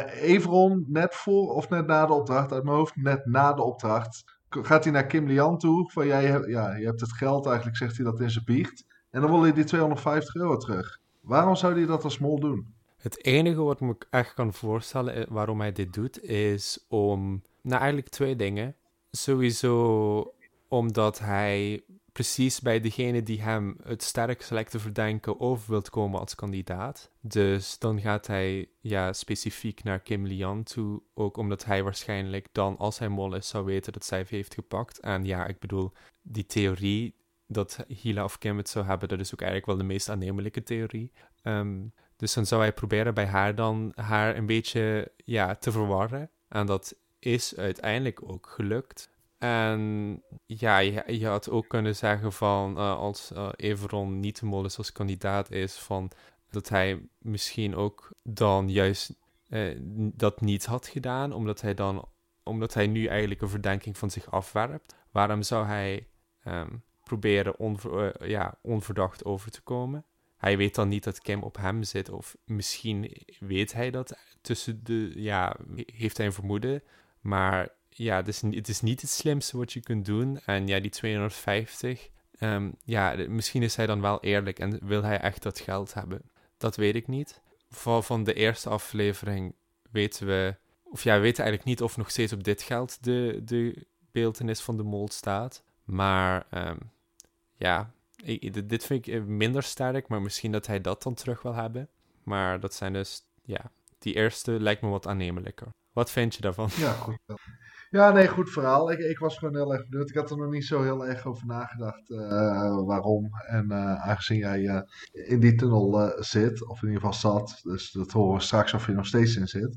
Evron, net voor of net na de opdracht, uit mijn hoofd, net na de opdracht, gaat hij naar Kim Lian toe. Van jij ja, je hebt het geld, eigenlijk zegt hij dat in zijn biecht. En dan wil hij die 250 euro terug. Waarom zou hij dat als mol doen? Het enige wat ik me echt kan voorstellen eh, waarom hij dit doet, is om... Nou, eigenlijk twee dingen. Sowieso omdat hij precies bij degene die hem het sterk lijkt te verdenken over wilt komen als kandidaat. Dus dan gaat hij ja, specifiek naar Kim Lian toe, ook omdat hij waarschijnlijk dan, als hij mol is, zou weten dat zij heeft gepakt. En ja, ik bedoel, die theorie dat Hila of Kim het zou hebben, dat is ook eigenlijk wel de meest aannemelijke theorie. Ehm, dus dan zou hij proberen bij haar dan haar een beetje ja, te verwarren. En dat is uiteindelijk ook gelukt. En ja, je, had ook kunnen zeggen van uh, als uh, Everon niet de Mollis als kandidaat is, van dat hij misschien ook dan juist uh, dat niet had gedaan, omdat hij dan omdat hij nu eigenlijk een verdenking van zich afwerpt. Waarom zou hij um, proberen onver, ja, onverdacht over te komen? Hij weet dan niet dat Kim op hem zit, of misschien weet hij dat tussen de, ja, heeft hij een vermoeden, maar ja, het is, het is niet het slimste wat je kunt doen. En ja, die 250, um, ja, misschien is hij dan wel eerlijk en wil hij echt dat geld hebben. Dat weet ik niet. Van, van de eerste aflevering weten we, of ja, we weten eigenlijk niet of nog steeds op dit geld de, de beeldenis van de mol staat. Maar um, ja, dit vind ik minder sterk, maar misschien dat hij dat dan terug wil hebben. Maar dat zijn dus, ja, die eerste lijkt me wat aannemelijker. Wat vind je daarvan? Ja, goed. Ja, nee, goed verhaal. Ik, ik was gewoon heel erg benieuwd. Ik had er nog niet zo heel erg over nagedacht uh, waarom. En uh, aangezien jij uh, in die tunnel zit, of in ieder geval zat, dus dat horen we straks of je nog steeds in zit.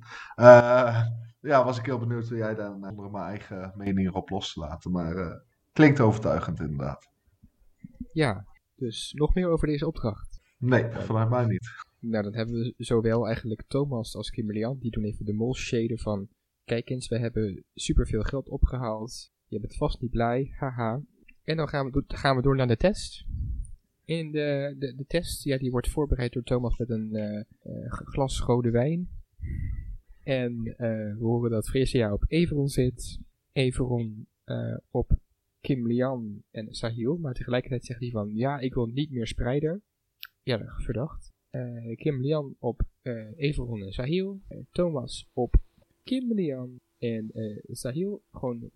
ja, was ik heel benieuwd hoe jij daar onder mijn eigen mening erop los te laten. Maar klinkt overtuigend inderdaad. Ja, dus nog meer over deze opdracht? Nee, vanuit mij niet. Nou, dan hebben we zowel eigenlijk Thomas als Kimberly Die doen even de mol shaden van Kijk eens, we hebben superveel geld opgehaald. Je bent vast niet blij, haha. En dan gaan we, gaan we door naar de test. In de, de, de test, die wordt voorbereid door Thomas met een uh, uh, glas rode wijn. En uh, we horen dat Freesia op Everon zit. Everon op Kim Lian en Sahil. Maar tegelijkertijd zegt hij van, ja, ik wil niet meer spreiden. Ja, verdacht. Kim Lian op Everon en Sahil. Thomas op Kim Lian en uh, Sahil gewoon 10-10.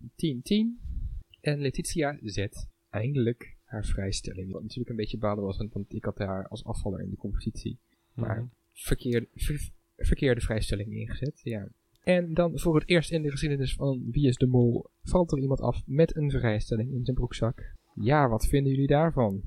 En Letitia zet eindelijk haar vrijstelling. Wat natuurlijk een beetje balen was, want ik had haar als afvaller in de competitie. Maar mm -hmm. verkeerde, ver, verkeerde vrijstelling ingezet, ja. En dan voor het eerst in de geschiedenis van Wie is de Mol valt er iemand af met een vrijstelling in zijn broekzak. Ja, wat vinden jullie daarvan?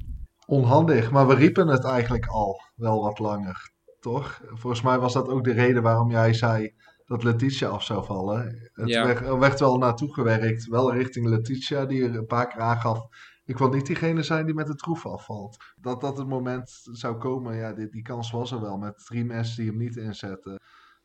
Onhandig, maar we riepen het eigenlijk al wel wat langer, toch? Volgens mij was dat ook de reden waarom jij zei dat Letitia af zou vallen. Het ja. werd, er werd wel naartoe gewerkt, wel richting Letitia, die er een paar keer aangaf. Ik wil niet diegene zijn die met de troef afvalt. Dat dat het moment zou komen, ja, die, die kans was er wel. Met drie mensen die hem niet inzetten.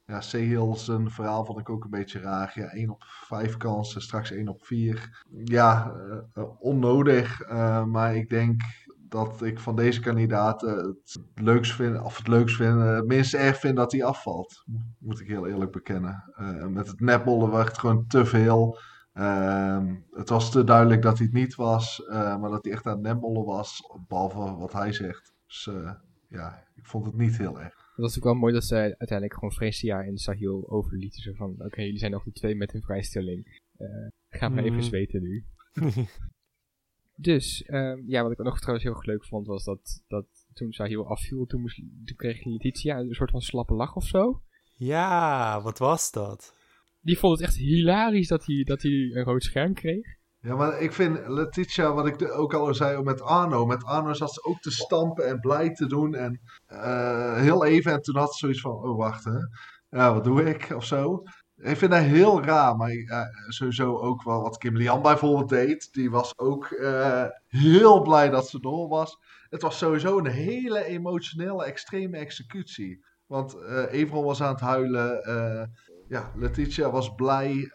Ja, Sehil zijn verhaal vond ik ook een beetje raar. Ja, 1 op 5 kansen, straks 1 op 4. Ja, uh, onnodig. Uh, maar ik denk dat ik van deze kandidaten het leukst vind, of het leukst vind, het minst erg vind dat hij afvalt. Moet ik heel eerlijk bekennen. Uh, met het netbollen werd het gewoon te veel. Uh, het was te duidelijk dat hij het niet was, uh, maar dat hij echt aan het netbollen was, behalve wat hij zegt. Dus uh, ja, ik vond het niet heel erg. Het was ook wel mooi dat ze uiteindelijk gewoon Freesia en Sahil overlieten. Zo van, oké, okay, jullie zijn nog de twee met een vrijstelling. ga maar even Mhm. zweten nu. Dus, ehm, ja, wat ik ook nog trouwens heel erg leuk vond, was dat, dat toen Sahil afviel, toen, moest, toen kreeg Letitia een soort van slappe lach of zo. Ja, wat was dat? Die vond het echt hilarisch dat hij, dat hij een rood scherm kreeg. Ja, maar ik vind Letitia, wat ik ook al zei met Arno. Met Arno zat ze ook te stampen en blij te doen. En uh, heel even, en toen had ze zoiets van, oh wacht hè. Ja, wat doe ik? Of zo. Ik vind dat heel raar, maar uh, sowieso ook wel wat Kim Lian bijvoorbeeld deed. Die was ook uh, heel blij dat ze door was. Het was sowieso een hele emotionele, extreme executie. Want uh, Everon was aan het huilen. Ja, Letitia was blij.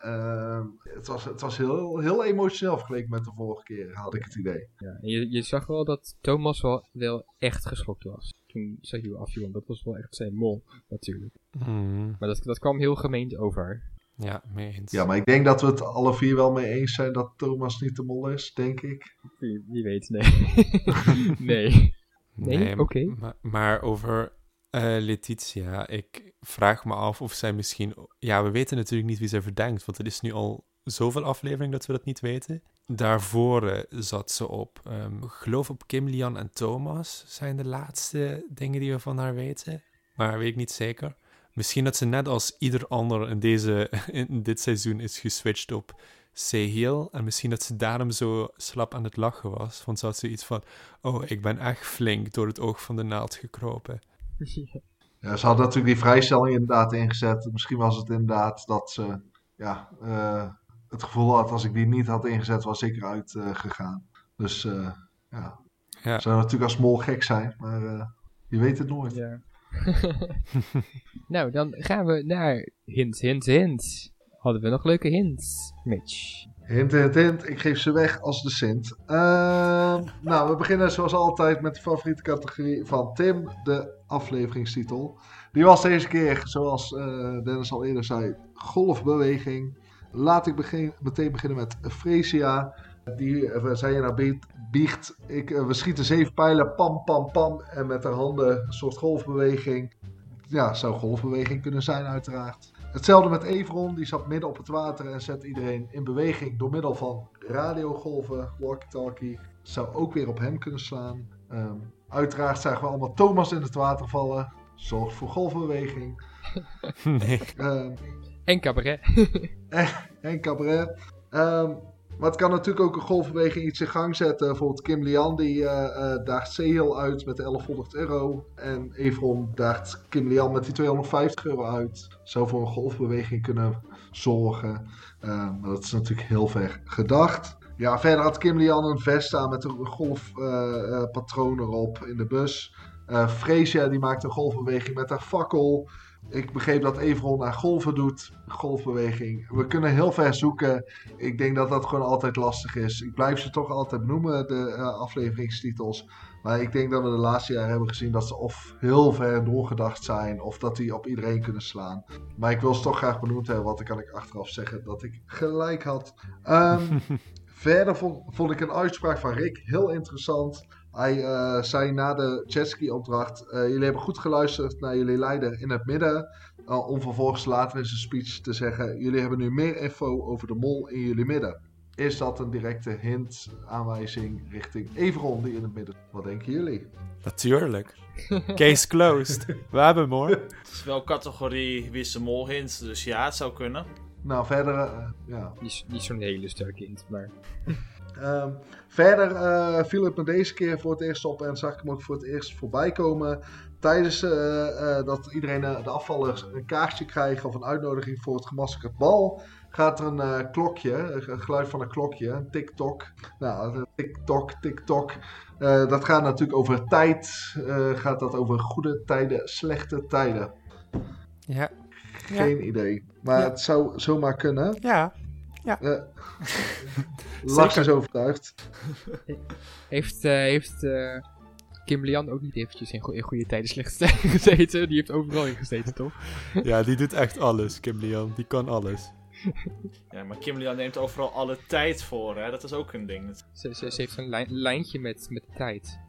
het was, het was heel, heel emotioneel vergeleken met de vorige keer, had ik het idee. Ja, en je, je zag wel dat Thomas wel, wel echt geschokt was. Toen Sahil afviel, want dat was wel echt zijn mol, natuurlijk. Mm. Maar dat, dat kwam heel gemeend over. Ja, mee eens. Ja, maar ik denk dat we het alle vier wel mee eens zijn dat Thomas niet de mol is, denk ik. Wie, wie weet, nee. nee. Nee, Nee, oké. maar, maar over Eh, Letitia, ik vraag me af of zij misschien... Ja, we weten natuurlijk niet wie zij verdenkt, want het is nu al zoveel aflevering dat we dat niet weten. Daarvoor eh, zat ze op, ehm, geloof op Kim, Lian en Thomas zijn de laatste dingen die we van haar weten. Maar weet ik niet zeker. Misschien dat ze net als ieder ander in, deze, in dit seizoen is geswitcht op Sehil. En misschien dat ze daarom zo slap aan het lachen was. Want ze had zoiets van, oh, ik ben echt flink door het oog van de naald gekropen. Ja, ze hadden natuurlijk die vrijstelling inderdaad ingezet. Misschien was het inderdaad dat ze ja, eh, het gevoel had, als ik die niet had ingezet, was ik eruit eh, gegaan. Dus eh, ja, Ja. zou natuurlijk als mol gek zijn, maar eh, je weet het nooit. Ja. nou, dan gaan we naar hints, hints, hints. Hadden we nog leuke hints, Mitch? Hint, hint, hint. Ik geef ze weg als de Sint. Ehm, nou, we beginnen zoals altijd met de favoriete categorie van Tim, de afleveringstitel. Die was deze keer, zoals eh, Dennis al eerder zei, golfbeweging. Laat ik begin, meteen beginnen met Fresia. Die zei je nou biecht, biecht ik, eh, we schieten zeven pijlen, pam, pam, pam. En met haar handen een soort golfbeweging. Ja, zou golfbeweging kunnen zijn uiteraard. Hetzelfde met Evron, die zat midden op het water en zet iedereen in beweging door middel van radiogolven, walkie-talkie. Zou ook weer op hem kunnen slaan. Ehm, uiteraard zagen we allemaal Thomas in het water vallen. Zorgt voor golfbeweging. nee. Ehm, En cabaret. en cabaret. Ehm, maar het kan natuurlijk ook een golfbeweging iets in gang zetten. Bijvoorbeeld Kim Lian die eh, eh, daagt Sehil uit met de 1100 euro. En Evron daagt Kim Lian met die 250 euro uit. Zou voor een golfbeweging kunnen zorgen. Ehm, maar dat is natuurlijk heel ver gedacht. Ja, verder had Kim Lian een vest aan met een golfpatroon erop in de bus. Eh Freesia die maakt een golfbeweging met haar fakkel. Ik begreep dat Everon aan golven doet. Golfbeweging. We kunnen heel ver zoeken. Ik denk dat dat gewoon altijd lastig is. Ik blijf ze toch altijd noemen, de eh, afleveringstitels. Maar ik denk dat we de laatste jaren hebben gezien dat ze of heel ver doorgedacht zijn. Of dat die op iedereen kunnen slaan. Maar ik wil ze toch graag benoemd hebben. Want dan kan ik achteraf zeggen dat ik gelijk had. Ehm, verder vond, vond ik een uitspraak van Rick heel interessant. Hij eh, zei na de jetski-opdracht: eh, Jullie hebben goed geluisterd naar jullie leider in het midden. eh, om vervolgens later in zijn speech te zeggen: Jullie hebben nu meer info over de mol in jullie midden. Is dat een directe hint, aanwijzing richting Everon die in het midden? Wat denken jullie? Natuurlijk. Case closed. We hebben hem hoor. Het is wel categorie wie is de mol hint, dus ja, het zou kunnen. Nou, verder, ja. Niet, niet zo'n hele sterke hint, maar... Ehm, verder eh, viel het me deze keer voor het eerst op en zag ik hem ook voor het eerst voorbij komen. Tijdens eh, eh, dat iedereen de afvallers een kaartje krijgt of een uitnodiging voor het gemaskerd bal, gaat er een klokje, een geluid van een klokje, een tik-tok. Nou, tik-tok, tik-tok. Eh, dat gaat natuurlijk over tijd. eh, gaat dat over goede tijden, slechte tijden? Ja. Geen idee. Maar Ja. het zou zomaar kunnen. Ja. Eh Lars is overtuigd. Heeft, eh, heeft eh, Kim Lian ook niet eventjes in, go- in goede tijden slechte tijden gezeten? Die heeft overal in gezeten, toch? Ja, die doet echt alles, Kim Lian. Die kan alles. Ja, maar Kim Lian neemt overal alle tijd voor, hè? Dat is ook een ding. Ze, ze, ze heeft een lijn- lijntje met, met tijd.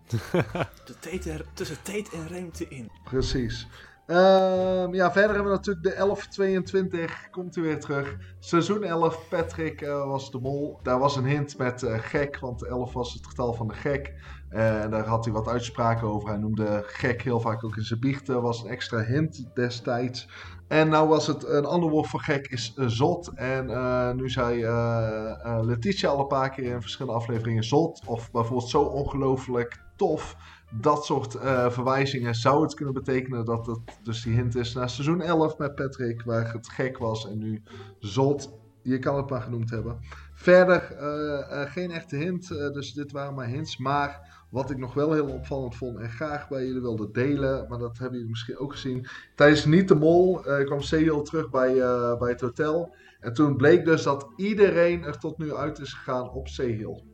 De tijd er, tussen tijd en ruimte in. Precies. Ehm, ja, verder hebben we natuurlijk de 1122. Komt u weer terug. Seizoen 11. Patrick eh, was de mol. Daar was een hint met eh, gek, want 11 was het getal van de gek. Eh, En daar had hij wat uitspraken over. Hij noemde gek heel vaak ook in zijn biechten. Was een extra hint destijds. En nou was het een ander woord voor gek is eh, zot. En eh, nu zei eh, eh, Letitia al een paar keer in verschillende afleveringen zot. Of bijvoorbeeld zo ongelooflijk tof dat soort eh, verwijzingen zou het kunnen betekenen dat het dus die hint is naar seizoen 11 met Patrick, waar het gek was en nu zot. Je kan het maar genoemd hebben. Verder eh, eh, geen echte hint, dus dit waren maar hints. Maar wat ik nog wel heel opvallend vond en graag bij jullie wilde delen, maar dat hebben jullie misschien ook gezien. Tijdens Niet de Mol kwam Sehil terug bij, bij het hotel. En toen bleek dus dat iedereen er tot nu uit is gegaan op Sehil.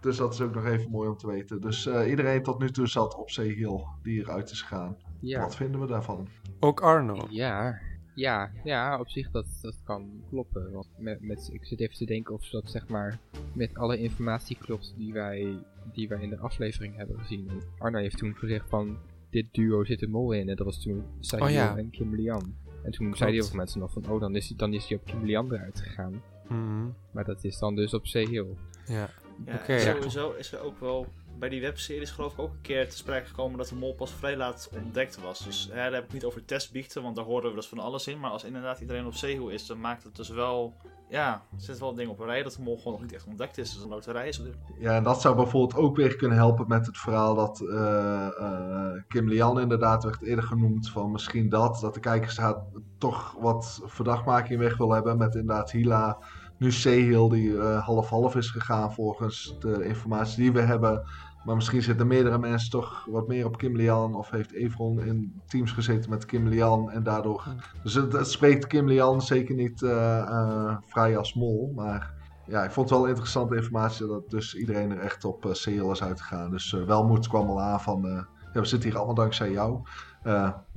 Dus dat is ook nog even mooi om te weten. Dus eh, iedereen tot nu toe zat op Sehil die eruit is gegaan. Ja. Wat vinden we daarvan? Ook Arno. Ja, ja, ja, op zich dat, dat kan kloppen. Want met, met, ik zit even te denken of dat zeg maar met alle informatie klopt die wij, die wij in de aflevering hebben gezien. Arno heeft toen gezegd van dit duo zit een mol in. En dat was toen Sahil Oh ja. en Kim Lian. En toen zeiden heel veel mensen nog van, oh, dan is hij, dan is hij op Kim Lian eruit gegaan. Mhm. Maar dat is dan dus op Sahil. Ja. Ja, sowieso is er ook wel bij die webseries geloof ik ook een keer te sprake gekomen dat de mol pas vrij laat ontdekt was. Dus hè, daar heb ik niet over testbiechten, want daar horen we dus van alles in. Maar als inderdaad iedereen op zeehoe is, dan maakt het dus wel, ja, er zit wel dingen op een rij dat de mol gewoon nog niet echt ontdekt is. Dus een loterij is. Ja, en dat zou bijvoorbeeld ook weer kunnen helpen met het verhaal dat eh, eh, Kim Lian inderdaad werd eerder genoemd. Van misschien dat, dat de kijkersraad toch wat verdachtmaking weg wil hebben met inderdaad Hila. Nu Sehil die eh, half-half is gegaan volgens de informatie die we hebben. Maar misschien zitten meerdere mensen toch wat meer op Kim Lian. Of heeft Evron in teams gezeten met Kim Lian. En daardoor. Dus het, het spreekt Kim Lian zeker niet eh, eh, vrij als mol. Maar ja, ik vond het wel interessante informatie dat dus iedereen er echt op uh, is uitgegaan. Dus eh, Welmoed kwam al aan van, ja, we zitten hier allemaal dankzij jou.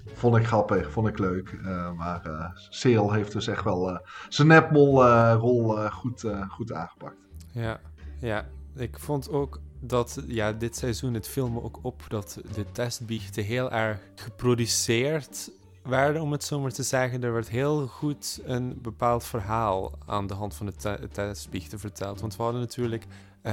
Vond ik grappig, vond ik leuk. Eh, maar eh Sehil heeft dus echt wel eh, zijn nepmol-rol goed, goed aangepakt. Ja, ja. Ik vond ook dat ja, dit seizoen het viel me ook op dat de testbiechten heel erg geproduceerd werden, om het zo maar te zeggen. Er werd heel goed een bepaald verhaal aan de hand van de te- testbiechten verteld. Want we hadden natuurlijk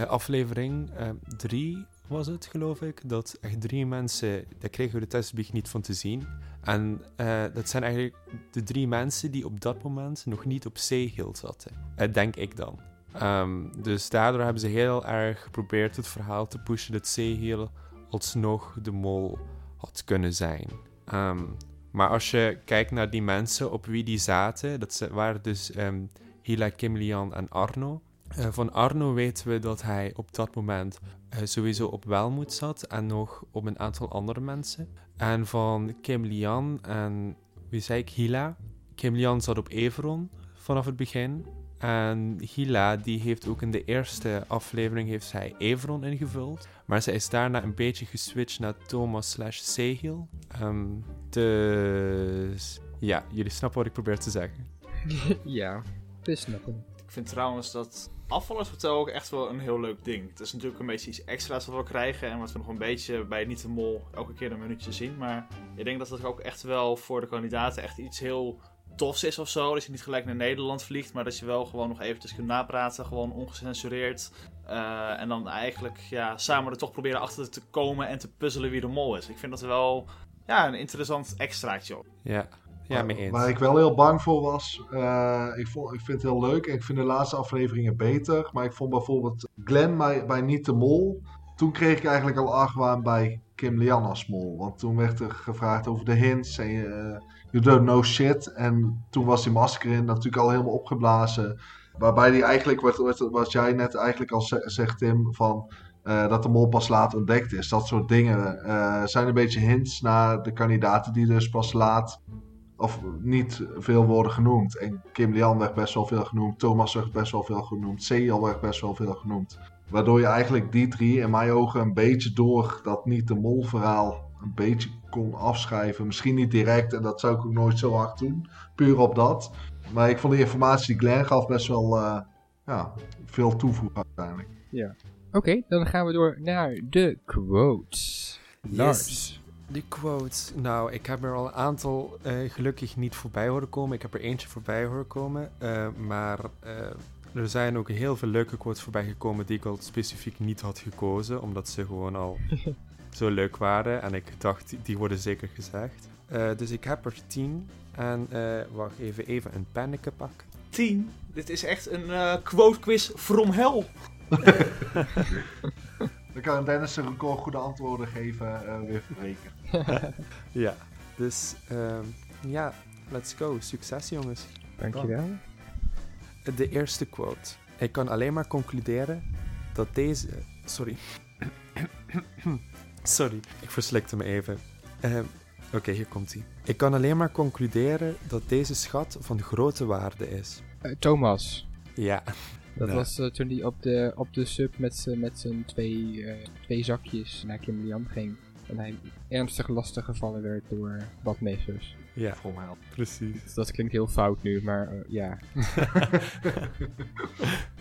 aflevering 3 was het, geloof ik, dat echt drie mensen, daar kregen we de testbiecht niet van te zien. En eh, dat zijn eigenlijk de drie mensen die op dat moment nog niet op zeehiel zaten. Eh, denk ik dan. Ehm, dus daardoor hebben ze heel erg geprobeerd het verhaal te pushen dat Zeehiel alsnog de mol had kunnen zijn. Ehm, maar als je kijkt naar die mensen op wie die zaten, dat waren dus ehm Hila, Kim Lian en Arno. Eh, van Arno weten we dat hij op dat moment eh, sowieso op Welmoed zat en nog op een aantal andere mensen. En van Kim Lian en wie zei ik, Hila. Kim Lian zat op Everon vanaf het begin. En Hila, die heeft ook in de eerste aflevering heeft zij Evron ingevuld. Maar zij is daarna een beetje geswitcht naar Thomas slash Sehil. Ehm, dus ja, jullie snappen wat ik probeer te zeggen. ja, te snappen. Ik vind trouwens dat afvallersvertel ook echt wel een heel leuk ding. Het is natuurlijk een beetje iets extra's wat we krijgen en wat we nog een beetje bij Niet de Mol elke keer een minuutje zien. Maar ik denk dat het ook echt wel voor de kandidaten echt iets heel tofs is of zo. Dat je niet gelijk naar Nederland vliegt, maar dat je wel gewoon nog eventjes kunt napraten, gewoon ongecensureerd. Eh, en dan eigenlijk ja, samen er toch proberen achter te komen en te puzzelen wie de mol is. Ik vind dat wel ja, een interessant extraatje. Ja, ja mee eens. Waar ik wel heel bang voor was, eh, ik, vond, ik vind het heel leuk en ik vind de laatste afleveringen beter. Maar ik vond bijvoorbeeld Glenn bij, bij Niet de Mol. Toen kreeg ik eigenlijk al argwaan bij Kim Lian als mol. Want toen werd er gevraagd over de hints en eh, you don't know shit. En toen was die masker in natuurlijk al helemaal opgeblazen. Waarbij die eigenlijk, wat, wat, jij net eigenlijk al ze- zegt Tim, van... eh, dat de mol pas laat ontdekt is. Dat soort dingen eh, zijn een beetje hints naar de kandidaten die dus pas laat of niet veel worden genoemd. En Kim Lian werd best wel veel genoemd, Thomas werd best wel veel genoemd, Sejal werd best wel veel genoemd. Waardoor je eigenlijk die drie in mijn ogen een beetje door dat niet de mol verhaal een beetje kon afschrijven. Misschien niet direct en dat zou ik ook nooit zo hard doen, puur op dat. Maar ik vond de informatie die Glenn gaf best wel eh, ja, veel toevoegen uiteindelijk. Oké, dan gaan we door naar de quotes. Lars. Die quotes. Nou, ik heb er al een aantal eh, gelukkig niet voorbij horen komen. Ik heb er eentje voorbij horen komen. eh, maar eh, er zijn ook heel veel leuke quotes voorbij gekomen die ik al specifiek niet had gekozen. Omdat ze gewoon al zo leuk waren. En ik dacht, die- worden zeker gezegd. Eh, dus ik heb er tien. En eh, wacht even, even een penneke pakken. 10. Dit is echt een quote quiz from hell. Dan kan Dennis een record goede antwoorden geven, eh, weer verbreken. Ja, dus ehm, ja, let's go. Succes jongens. Dankjewel. De eerste quote. Ik kan alleen maar concluderen dat deze. Sorry. Sorry, ik verslikte me even. Ehm, Oké, hier komt hij. Ik kan alleen maar concluderen dat deze schat van grote waarde is. Eh, Thomas. Ja, Dat Ja. was eh, toen hij op de, op de sub met met zijn twee, eh, twee zakjes naar Kim Lian ging. En hij ernstig lastig gevallen werd door badmeesters. ja, hell. precies. Dus dat klinkt heel fout nu, maar eh, ja.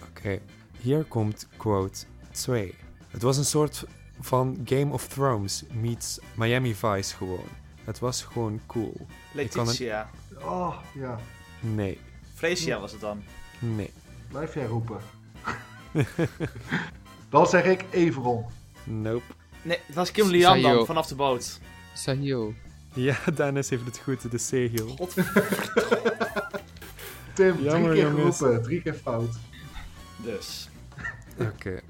Oké, hier komt quote 2. Het was een soort van Game of Thrones meets Miami Vice gewoon. Het was gewoon cool. Letitia. Oh, ja. Nee, Freesia was het dan. nee, Blijf jij roepen. Dan zeg ik Everon. nope. Nee, het was Kim Lian dan, vanaf de boot. Sahil. Ja, Dennis heeft het goed, de Sehil. Tim, Jammer, drie keer jongens. geroepen. Drie keer fout. Dus. Oké.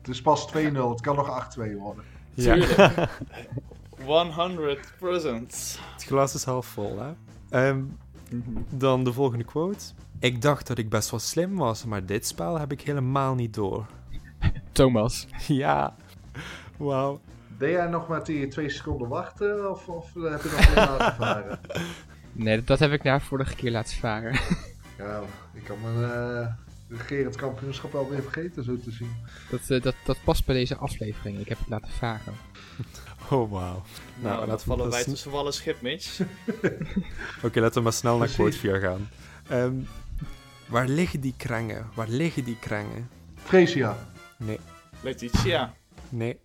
Het is pas 2-0. Het kan nog 8-2 worden. Ja, Tuurlijk. 100%. het glas is half vol, hè. Ehm, dan de volgende quote. Ik dacht dat ik best wel slim was, maar dit spel heb ik helemaal niet door. Thomas. ja. Wauw. Deed jij nog maar die twee seconden wachten? Of, of heb je nog meer laten varen? Nee, dat, heb ik na vorige keer laten varen. Ja, ik kan mijn eh regerend kampioenschap wel weer vergeten, zo te zien. Dat, eh, dat, dat past bij deze aflevering. Ik heb het laten varen. Oh, wauw. Nou, Nou, dat laten we vallen wij tussen wal en schip, Mitch. Oké, laten we maar snel naar quote 4 gaan. Ehm, waar liggen die krengen? Waar liggen die krengen? Freesia. Nee, Letitia. nee,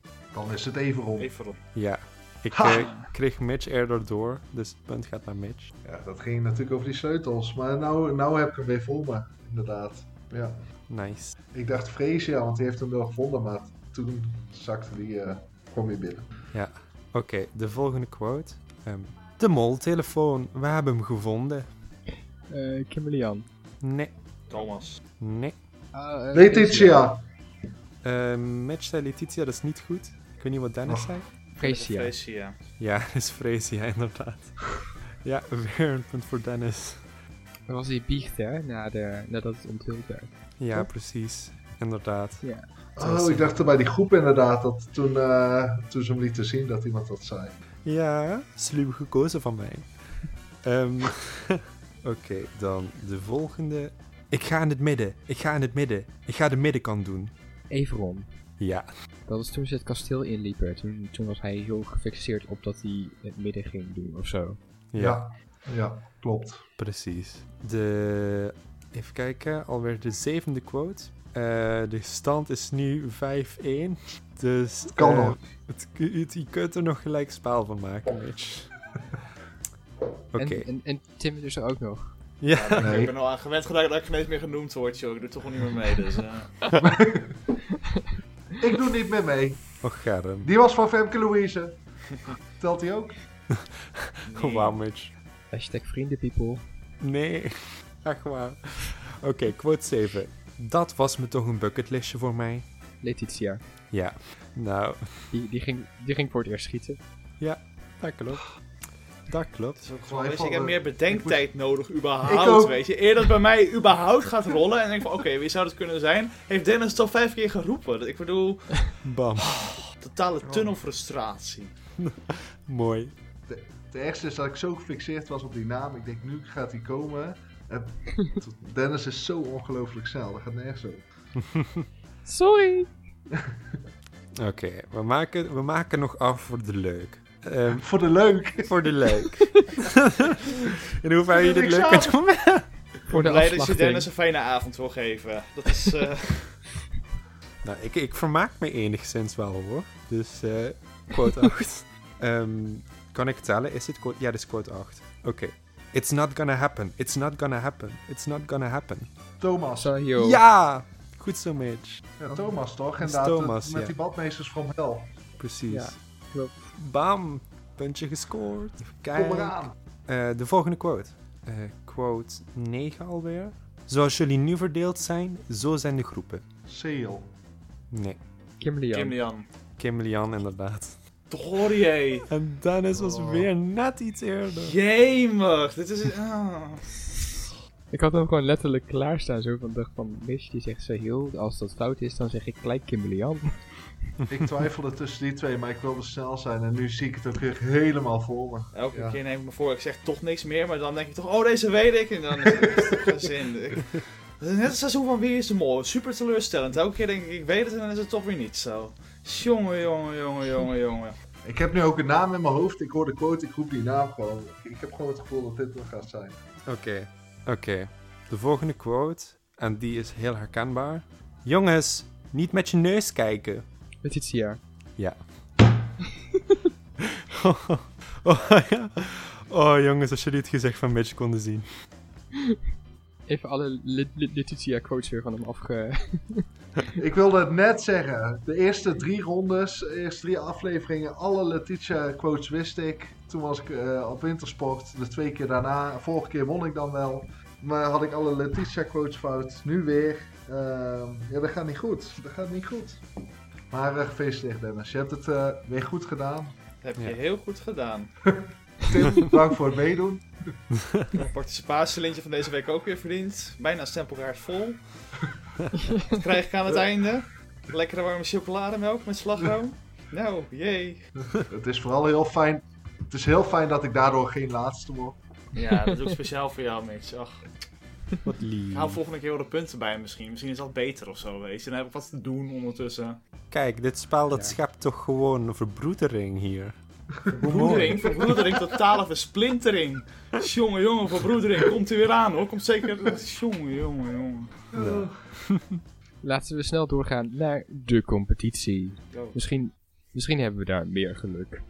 Dan is het. Even op. ja. Ik Ha! eh, kreeg Mitch eerder door, dus het punt gaat naar Mitch. Ja, dat ging natuurlijk over die sleutels. Maar nou, nou heb ik hem weer voor me, inderdaad. Ja. Nice. Ik dacht Freesia, want die heeft hem wel gevonden, maar toen zakte die, eh kwam weer binnen. Oké, de volgende quote. Ehm, de moltelefoon, we hebben hem gevonden. Eh Kimberly-Ann. Nee, Thomas. nee. Ah, eh, Letitia. Ehm Mitch zei Letitia, dat is niet goed. Ik weet niet wat Dennis Oh. zei. Freesia. Freesia. Ja, dat is Freesia, inderdaad. Ja, weer een punt voor Dennis. Dat was die biecht, hè? Na de, nadat het onthuld werd. Ja, Toch? precies. Inderdaad. Ja. Oh, ik dacht er bij die groep inderdaad, dat toen, eh, toen ze hem lieten zien, dat iemand dat zei. Ja, sluw gekozen van mij. Ehm, Oké, dan de volgende. Ik ga in het midden. Ik ga in het midden. Ik ga de middenkant doen. Everon. Ja, Dat was toen ze het kasteel inliepen. Toen, toen was hij heel gefixeerd op dat hij het midden ging doen of zo. ja, Ja, ja klopt. precies. De. Even kijken, alweer de zevende quote. Eh, de stand is nu 5-1. Dus. Kan eh, nog. Het, het- je kunt er nog gelijk spel van maken, Mitch. Oké. En, en, en Tim dus ook nog. Ja. Nee. Ik ben al aan gewend geraakt dat ik geen eens meer genoemd word, joh. Ik doe toch wel niet meer mee, dus... eh. Ik doe niet meer mee. Och, Germ. Die was van Femke Louise. Telt die ook? Oh, wauw, Mitch. Hashtag vrienden, people. Nee, echt waar. Oké, quote 7. Dat was me toch een bucketlistje voor mij. Letitia. Ja, nou, Die, die, ging, die ging voor het eerst schieten. dat klopt. Dat klopt. Gewoon, weet je, ik heb meer bedenktijd nodig, überhaupt, weet je. Eer dat bij mij überhaupt gaat rollen en denk van, oké, wie zou dat kunnen zijn? Heeft Dennis toch vijf keer geroepen? Ik bedoel, Bam. totale tunnelfrustratie. Mooi. Het ergste is dat ik zo gefixeerd was op die naam. Ik denk, nu gaat die komen. En Dennis is zo ongelooflijk snel. Dat gaat nergens over. Sorry! Oké, we, maken, we maken nog af voor de leuk. Ehm, Voor de leuk. voor de leuk. In hoeverre je dit Ik leuk kunt doen. Voor de Blij dat je. Dennis een fijne avond wil geven. Dat is, eh, Nou, ik, ik vermaak me enigszins wel hoor. Dus, eh quote 8. Ehm, kan ik tellen? Is dit quote? Ja, dit is quote 8. Oké. It's not gonna happen. It's not gonna happen. It's not gonna happen. Thomas. Sahil. Ja! Goed zo, Mitch. Ja, Thomas toch? Inderdaad, Thomas, met ja. die badmeesters from hell. Precies. Ja, klopt. Bam! Puntje gescoord. Kijken. Kom eraan. Eh, de volgende quote. Eh, quote 9 alweer. Zoals jullie nu verdeeld zijn, zo zijn de groepen. Seal. Nee. Kimberly Kim Lian. Kim Lian, inderdaad. Dorië. En Dennis was Oh. weer net iets eerder. Jemig. Dit is... ah. Ik had hem gewoon letterlijk klaarstaan. Zo van, dacht van, Mish die zegt Sahil. Als dat fout is, dan zeg ik gelijk Kimberly-Ann. Ik twijfelde tussen die twee, maar ik wilde snel zijn. En nu zie ik het ook weer helemaal voor me. Elke Ja. keer neem ik me voor, ik zeg toch niks meer, maar dan denk ik toch, oh deze weet ik. En dan is het geen zin. Ik- Het is net het seizoen van Wie is de Mol. Super teleurstellend. Elke keer denk ik, ik weet het en dan is het toch weer niet zo. Jongen, jongen, jongen, jongen, jongen. Ik heb nu ook een naam in mijn hoofd. Ik hoor de quote, ik roep die naam gewoon. Ik heb gewoon het gevoel dat dit er gaat zijn. Oké. Oké. De volgende quote. En die is heel herkenbaar. Jongens, niet met je neus kijken. Letitia. Ja. oh, ja. oh jongens, als jullie het gezicht van Mitch konden zien. Even alle Le- Le- Letitia quotes weer van hem afge... Ik wilde het net zeggen. De eerste drie rondes, de eerste drie afleveringen, alle Letitia quotes wist ik. Toen was ik eh, op wintersport. De twee keer daarna, vorige keer won ik dan wel. Maar had ik alle Letitia quotes fout. Nu weer. Ehm, ja, dat gaat niet goed. Dat gaat niet goed. Maar uh, gefeliciteerd Dennis. Je hebt het eh, weer goed gedaan. Dat heb je Ja. heel goed gedaan. Tim, bedankt voor het meedoen. Een participatielintje van deze week ook weer verdiend. Bijna stempelkaart vol. Wat krijg ik aan het einde? Lekkere warme chocolademelk met slagroom. Nou, jee. Het is vooral heel fijn. Het is heel fijn dat ik daardoor geen laatste word. Ja, dat is ook speciaal voor jou, Mitch. Ach, Wat lief. ik hou volgende keer wel de punten bij misschien. Misschien is dat beter of zo, weet je. Dan heb ik wat te doen ondertussen. Kijk, dit spel dat Ja. schept toch gewoon verbroedering hier. Verbroedering, verbroedering, totale versplintering. Jongen, jongen, verbroedering. Komt u weer aan hoor. Komt zeker. Jongen, jongen, jongen. Ja. Laten we snel doorgaan naar de competitie. Misschien, misschien hebben we daar meer geluk.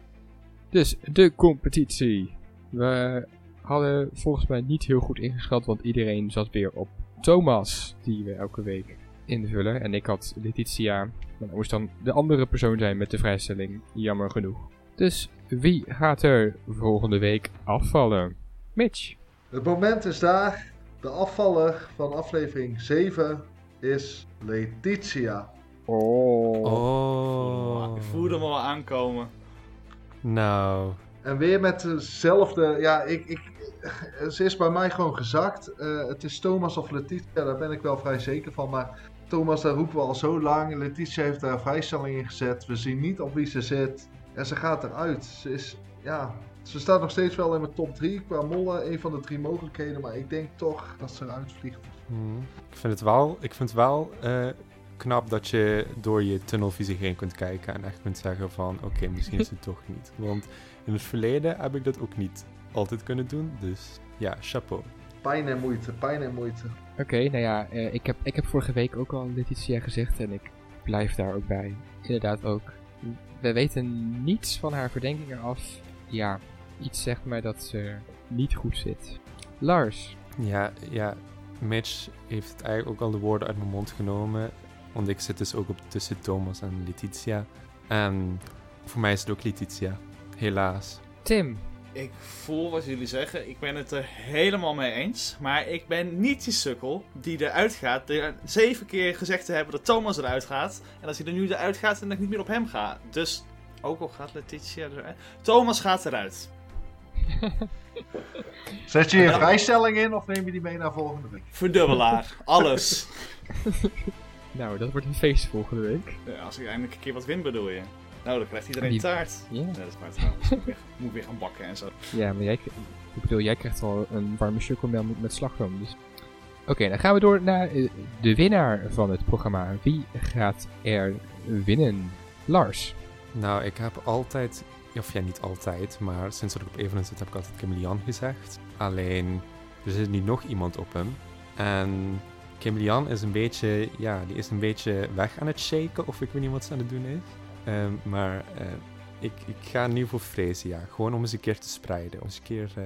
Dus, de competitie. We hadden volgens mij niet heel goed ingeschat, want iedereen zat weer op Thomas, die we elke week invullen. En ik had Letitia, maar dat moest dan de andere persoon zijn met de vrijstelling, jammer genoeg. Dus, wie gaat er volgende week afvallen? Mitch. Het moment is daar. De afvaller van aflevering 7 is Letitia. Oh. Oh. Ik voelde hem al aankomen. Nou, En weer met dezelfde. Ja, ik, ik, ze is bij mij gewoon gezakt. Eh, het is Thomas of Letitia, daar ben ik wel vrij zeker van. Maar Thomas, daar roepen we al zo lang. Letitia heeft daar vrijstelling in gezet. We zien niet op wie ze zit. En ze gaat eruit. Ze is. Ja. Ze staat nog steeds wel in mijn top 3 qua mollen. Een van de drie mogelijkheden. Maar ik denk toch dat ze eruit vliegt. hmm. ik vind het wel, ik vind het wel eh, knap dat je door je tunnelvisie heen kunt kijken en echt kunt zeggen van oké, misschien is het toch niet. Want in het verleden heb ik dat ook niet altijd kunnen doen. Dus ja, chapeau. Pijn en moeite, pijn en moeite. Oké, nou ja, eh, ik, heb, ik heb vorige week ook al Letitia gezegd en ik blijf daar ook bij. Inderdaad ook. We weten niets van haar verdenkingen af. Ja, iets zegt mij dat ze niet goed zit. Lars. Ja, ja, Mitch heeft eigenlijk ook al de woorden uit mijn mond genomen. Want ik zit dus ook op tussen Thomas en Letitia. En voor mij is het ook Letitia. Helaas. Tim. Ik voel wat jullie zeggen. Ik ben het er helemaal mee eens. Maar ik ben niet die sukkel die eruit gaat. Die zeven keer gezegd te hebben dat Thomas eruit gaat. En als hij er nu eruit gaat en dat ik niet meer op hem ga. Dus, ook al gaat Letitia eruit. Thomas gaat eruit. Zet je je vrijstelling in of neem je die mee naar volgende week? Verdubbelaar. Alles. Nou, dat wordt een feest volgende week. Ja, als ik eindelijk een keer wat win, bedoel je. Nou, dan krijgt iedereen Die- taart. Ja, Nee, dat is maar trouwens. Moet weer- Moet weer gaan bakken en zo. ja maar jij, ik bedoel, jij krijgt al een warme chocomel met, met slagroom. Dus. Oké, dan gaan we door naar eh, de winnaar van het programma. Wie gaat er winnen? Lars. Nou, ik heb altijd, of ja, niet altijd, maar sinds dat ik op Evelyn zit heb ik altijd Kim Lian gezegd. Alleen, er zit nu nog iemand op hem. En Kim Lian is een beetje, ja, die is een beetje weg aan het shaken, of ik weet niet wat ze aan het doen is. Ehm, maar eh, ik, ik ga nu voor Freesia, gewoon om eens een keer te spreiden. Om eens een keer, eh,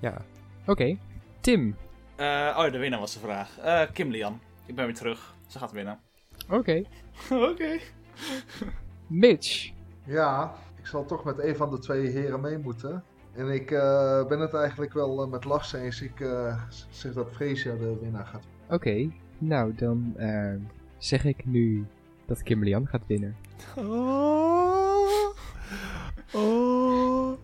ja. Oké. Tim. Eh, oh, de winnaar was de vraag. Eh, Kim Lian. Ik ben weer terug. Ze gaat winnen. Oké. Oké. Mitch. Ja, ik zal toch met een van de twee heren mee moeten. En ik eh, ben het eigenlijk wel met Lars eens. Ik eh, zeg dat Freesia de winnaar gaat. Oké. Nou, dan eh, zeg ik nu dat Kim Lian gaat winnen. Oh, oh.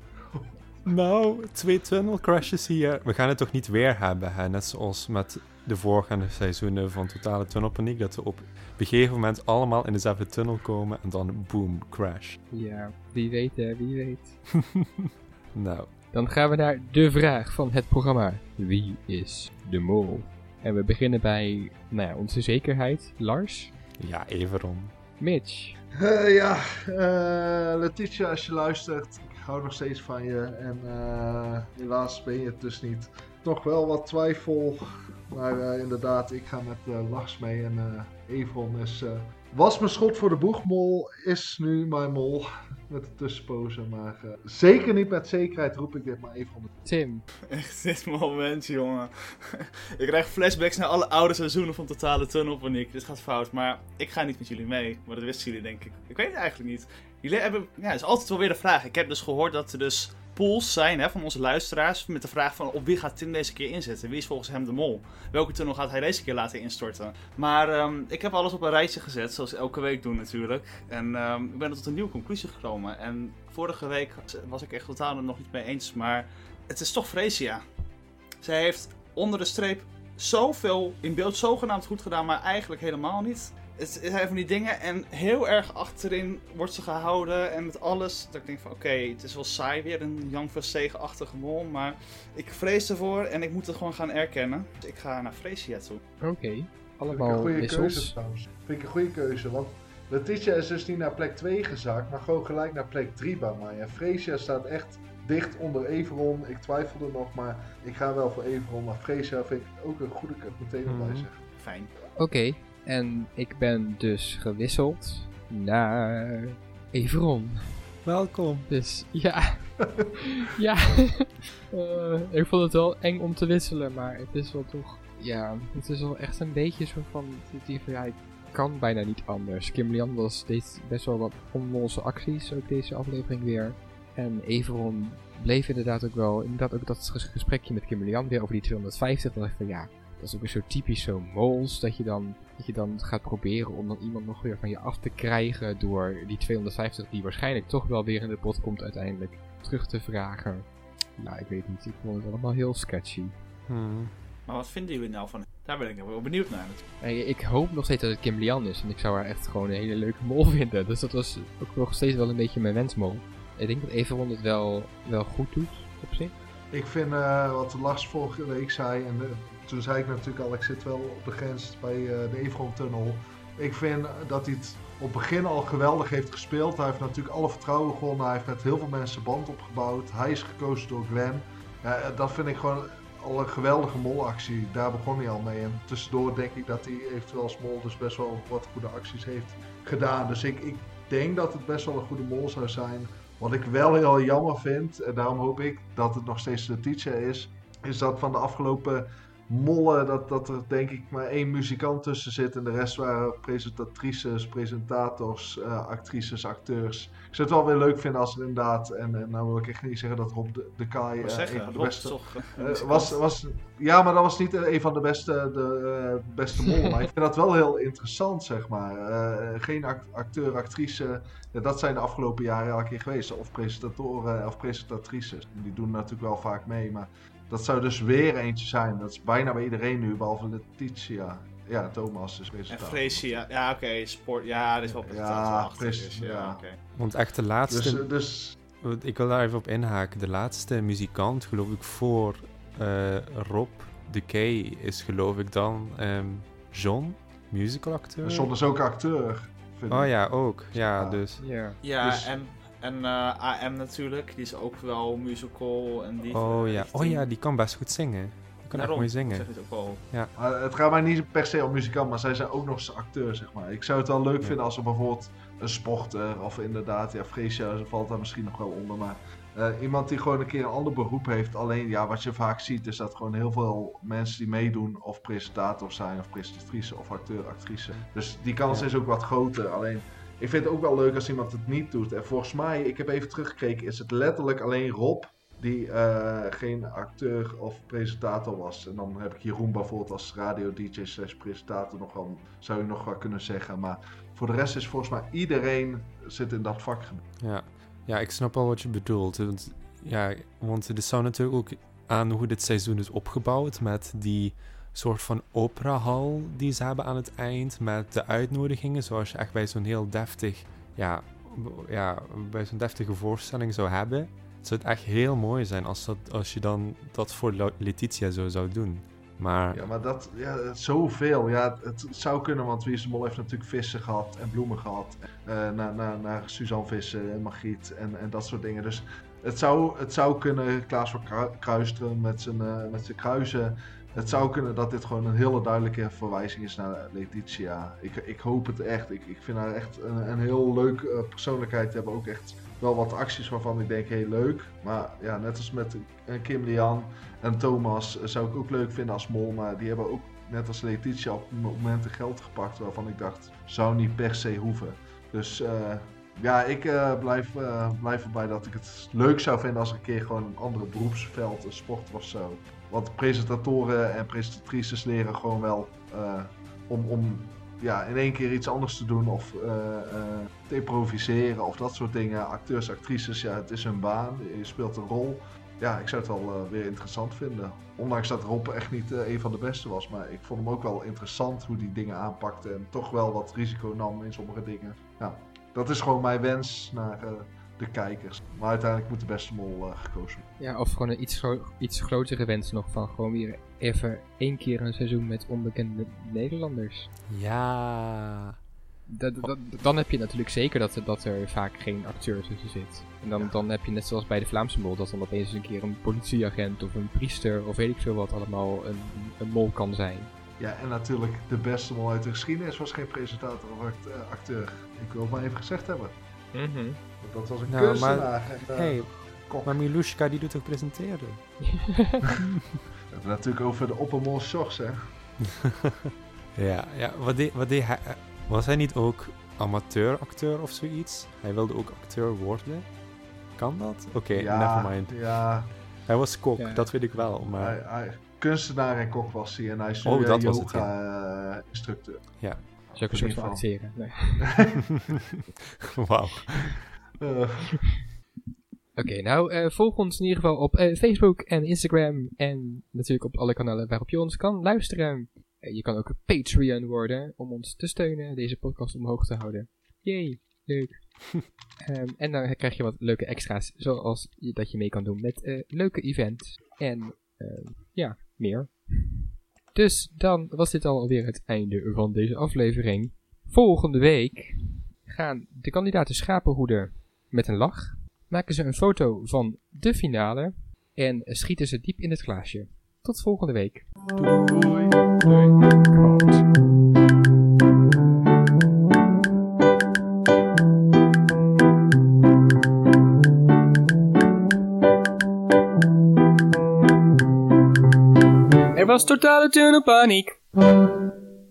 Nou, twee tunnel crashes hier. We gaan het toch niet weer hebben, hè? Net zoals met de voorgaande seizoenen van Totale Tunnelpaniek. Dat we op een gegeven moment allemaal in dezelfde tunnel komen en dan boom, crash. Ja, wie weet hè, wie weet. Nou, Dan gaan we naar de vraag van het programma. Wie is de mol? En we beginnen bij nou ja, onze zekerheid, Lars, ja, Everon. Mitch. Ja, eh, Letitia, als je luistert, ik hou nog steeds van je. En eh, helaas ben je het dus niet. Nog wel wat twijfel, maar eh, inderdaad, ik ga met Lars mee. En Evron is Was mijn schot voor de boegmol, is nu mijn mol. Met de tussenpoze. Maar eh, zeker niet met zekerheid roep ik dit maar even onder. Tim, Echt dit moment, jongen. ik krijg flashbacks naar alle oude seizoenen van Totale Tunnel Paniek. Dit gaat fout, maar ik ga niet met jullie mee. Maar dat wisten jullie denk ik. Ik weet het eigenlijk niet. Jullie hebben... Ja, het is altijd wel weer de vraag. Ik heb dus gehoord dat er dus pools zijn hè, van onze luisteraars. Met de vraag van op wie gaat Tim deze keer inzetten? Wie is volgens hem de mol? Welke tunnel gaat hij deze keer laten instorten? Maar ehm, ik heb alles op een rijtje gezet, zoals elke week doe natuurlijk. En ehm, ik ben tot een nieuwe conclusie gekomen. En vorige week was ik echt totaal er nog niet mee eens. Maar het is toch Freesia. Zij heeft onder de streep zoveel in beeld zogenaamd goed gedaan, maar eigenlijk helemaal niet. Het zijn van die dingen en heel erg achterin wordt ze gehouden en met alles. Dat ik denk van oké, het is wel saai weer, een Jan Verstegen-achtige mol, maar ik vrees ervoor en ik moet het gewoon gaan erkennen. Dus ik ga naar Freesia toe. oké. Vind ik een Allemaal goede keuze trouwens. Vind ik een goede keuze, want Letitia is dus niet naar plek 2 gezakt, maar gewoon gelijk naar plek 3 bij mij. En Freesia staat echt dicht onder Everon. Ik twijfelde nog, maar ik ga wel voor Everon. Maar Freesia vind ik ook een goede keuze, meteen erbij Mhm. zeggen. Fijn. Oké, en ik ben dus gewisseld naar Everon. Welkom. Dus ja, ja. Eh, ik vond het wel eng om te wisselen, maar het is wel toch, ja, het is wel echt een beetje zo van, die van, ja, ik kan bijna niet anders. Kim Lian was deed best wel wat onmolse acties, ook deze aflevering weer. En Everon bleef inderdaad ook wel, inderdaad ook dat ges- gesprekje met Kim Lian weer over die 250. Dan dacht ik van ja, dat is ook weer zo typisch zo mols, dat je dan, dat je dan gaat proberen om dan iemand nog weer van je af te krijgen door die 250 die waarschijnlijk toch wel weer in de pot komt uiteindelijk terug te vragen. Nou, ik weet niet, ik vond het allemaal heel sketchy. Hmm. Maar wat vinden jullie nou van? Daar ben ik wel benieuwd naar. En ik hoop nog steeds dat het Kim Lian is, want ik zou haar echt gewoon een hele leuke mol vinden. Dus dat was ook nog steeds wel een beetje mijn wensmol. Ik denk dat Everon het wel, wel goed doet, op zich. Ik vind eh, wat Lars vorige week zei, en eh, toen zei ik natuurlijk al, ik zit wel op de grens bij eh, de Everon-tunnel. Ik vind dat hij het op het begin al geweldig heeft gespeeld. Hij heeft natuurlijk alle vertrouwen gewonnen. Hij heeft met heel veel mensen band opgebouwd. Hij is gekozen door Glenn. Ja, eh, dat vind ik gewoon al een geweldige molactie. Daar begon hij al mee. En tussendoor denk ik dat hij eventueel als mol dus best wel wat goede acties heeft gedaan. Dus ik, ik denk dat het best wel een goede mol zou zijn. Wat ik wel heel jammer vind, en daarom hoop ik dat het nog steeds de teacher is, is dat van de afgelopen mollen, dat, dat er denk ik maar één muzikant tussen zit en de rest waren presentatrices, presentators, eh, actrices, acteurs. Ik zou het wel weer leuk vinden als er inderdaad, en, en nou wil ik echt niet zeggen dat Rob de, de Kai Ik eh, een van de beste... toch... Eh, was, was, ja, maar dat was niet een van de beste, de, beste mollen. Maar ik vind dat wel heel interessant, zeg maar. Geen act- acteur, actrice. Ja, dat zijn de afgelopen jaren elke keer geweest. Of presentatoren of presentatrices. Die doen natuurlijk wel vaak mee. Maar dat zou dus weer eentje zijn. Dat is bijna bij iedereen nu, behalve Letitia. Ja, Thomas is En presentator. Freesia, ja oké, sport, ja, dit is wel Ja, achter pres- is, ja, ja. oké. Want echt de laatste... Dus, dus Ik wil daar even op inhaken. De laatste muzikant, geloof ik, voor eh, Rob de Kay is geloof ik dan ehm, John, musicalacteur. John is ook acteur. vind Oh ik. ja, ook. Ja, Ja. dus. Ja. Ja, Dus- en, en eh, AM natuurlijk, die is ook wel musical en die... Oh eh, ja. oh ja, die kan best goed zingen. Die kan Daarom, echt mooi zingen. het ook al. Maar het gaat mij niet per se om muzikant, maar zij zijn ook nog eens acteur, zeg maar. Ik zou het wel leuk Ja. vinden als er bijvoorbeeld een sporter, of inderdaad, ja, Freesia valt daar misschien nog wel onder, maar eh, iemand die gewoon een keer een ander beroep heeft. Alleen, ja, wat je vaak ziet is dat gewoon heel veel mensen die meedoen, of presentator zijn, of presentatrice, of acteur, actrice. Dus die kans Ja. is ook wat groter. Alleen, ik vind het ook wel leuk als iemand het niet doet. En volgens mij, ik heb even teruggekeken, is het letterlijk alleen Rob die eh, geen acteur of presentator was. En dan heb ik Jeroen bijvoorbeeld als radio-dj slash presentator nog wel, zou je nog wel kunnen zeggen. Maar voor de rest is volgens mij iedereen zit in dat vakgebied. Ja. ja, ik snap al wat je bedoelt. Want, ja, want het zou natuurlijk ook aan hoe dit seizoen is opgebouwd. Met die soort van operahal die ze hebben aan het eind. Met de uitnodigingen, zoals je echt bij zo'n heel deftig... Ja, ja, bij zo'n deftige voorstelling zou hebben. Het zou echt heel mooi zijn als, dat, als je dan dat voor Letitia zo zou doen. Maar Ja, maar dat, ja, zoveel. Ja, het, zou kunnen, want Wie Mol heeft natuurlijk vissen gehad en bloemen gehad. Eh naar, naar, naar Suzanne Vissen en Margriet en, en dat soort dingen. Dus het zou, het zou kunnen, Klaas van Kru- Kruisteren met zijn, eh, met zijn kruisen. Het zou kunnen dat dit gewoon een hele duidelijke verwijzing is naar Letitia. Ik, ik hoop het echt. Ik, ik vind haar echt een, een heel leuk uh, persoonlijkheid hebben. Ook echt wel wat acties waarvan ik denk, heel leuk. Maar ja, net als met Kim Lian en Thomas zou ik ook leuk vinden als mol. Maar die hebben ook net als Letitia op momenten geld gepakt waarvan ik dacht, zou niet per se hoeven. Dus uh, ja, ik blijf, uh, blijf erbij dat ik het leuk zou vinden als er een keer gewoon een andere beroepsveld, een sport of zo. Want presentatoren en presentatrices leren gewoon wel om, om ja, in één keer iets anders te doen of te improviseren of dat soort dingen. Acteurs, actrices, ja, het is hun baan, je speelt een rol ja, ik zou het wel weer interessant vinden. Ondanks dat Rob echt niet een van de beste was. Maar ik vond hem ook wel interessant hoe die dingen aanpakte. En toch wel wat risico nam in sommige dingen. Ja, dat is gewoon mijn wens naar de kijkers. Maar uiteindelijk moet de beste mol gekozen worden. Ja, of gewoon een iets, gro iets grotere wens nog van gewoon weer even één keer een seizoen met onbekende Nederlanders. Ja dat, dat, dan heb je natuurlijk zeker dat, dat er vaak geen acteur tussen zit. En dan, dan heb je net zoals bij de Vlaamse mol, dat dan opeens een keer een politieagent of een priester of weet ik veel wat allemaal een, een mol kan zijn. Ja, en natuurlijk de beste mol uit de geschiedenis was geen presentator of eh, acteur. Ik wil het maar even gezegd hebben. Mm -hmm. Dat was een nou, kunstenaar. Maar, uh, hey, maar Milushka die doet ook presenteren. We hebben natuurlijk over de oppermol Shorts, hè. ja, ja, wat deed, wat deed hij... Was hij niet ook amateuracteur of zoiets? Hij wilde ook acteur worden. Kan dat? Oké, okay, ja, nevermind. Ja. Hij was kok, ja. dat weet ik wel. Maar... Hij, hij, kunstenaar en kok was hij en hij is oh, dat yoga was het, ja. Zou ik een soort van acteren? Nee. Wauw. Uh. Oké, okay, nou, uh, volg ons in ieder geval op uh, Facebook en Instagram. En natuurlijk op alle kanalen waarop je ons kan luisteren. Eh, je kan ook een Patreon worden om ons te steunen, deze podcast omhoog te houden. Yay, leuk. um, en dan krijg je wat leuke extra's, zoals dat je mee kan doen met uh, leuke events en uh, ja, meer. Dus dan was dit alweer het einde van deze aflevering. Volgende week gaan de kandidaten schapenhoeden met een lach, maken ze een foto van de finale en schieten ze diep in het glaasje. Tot volgende week. Doei. Was totale tunnelpaniek.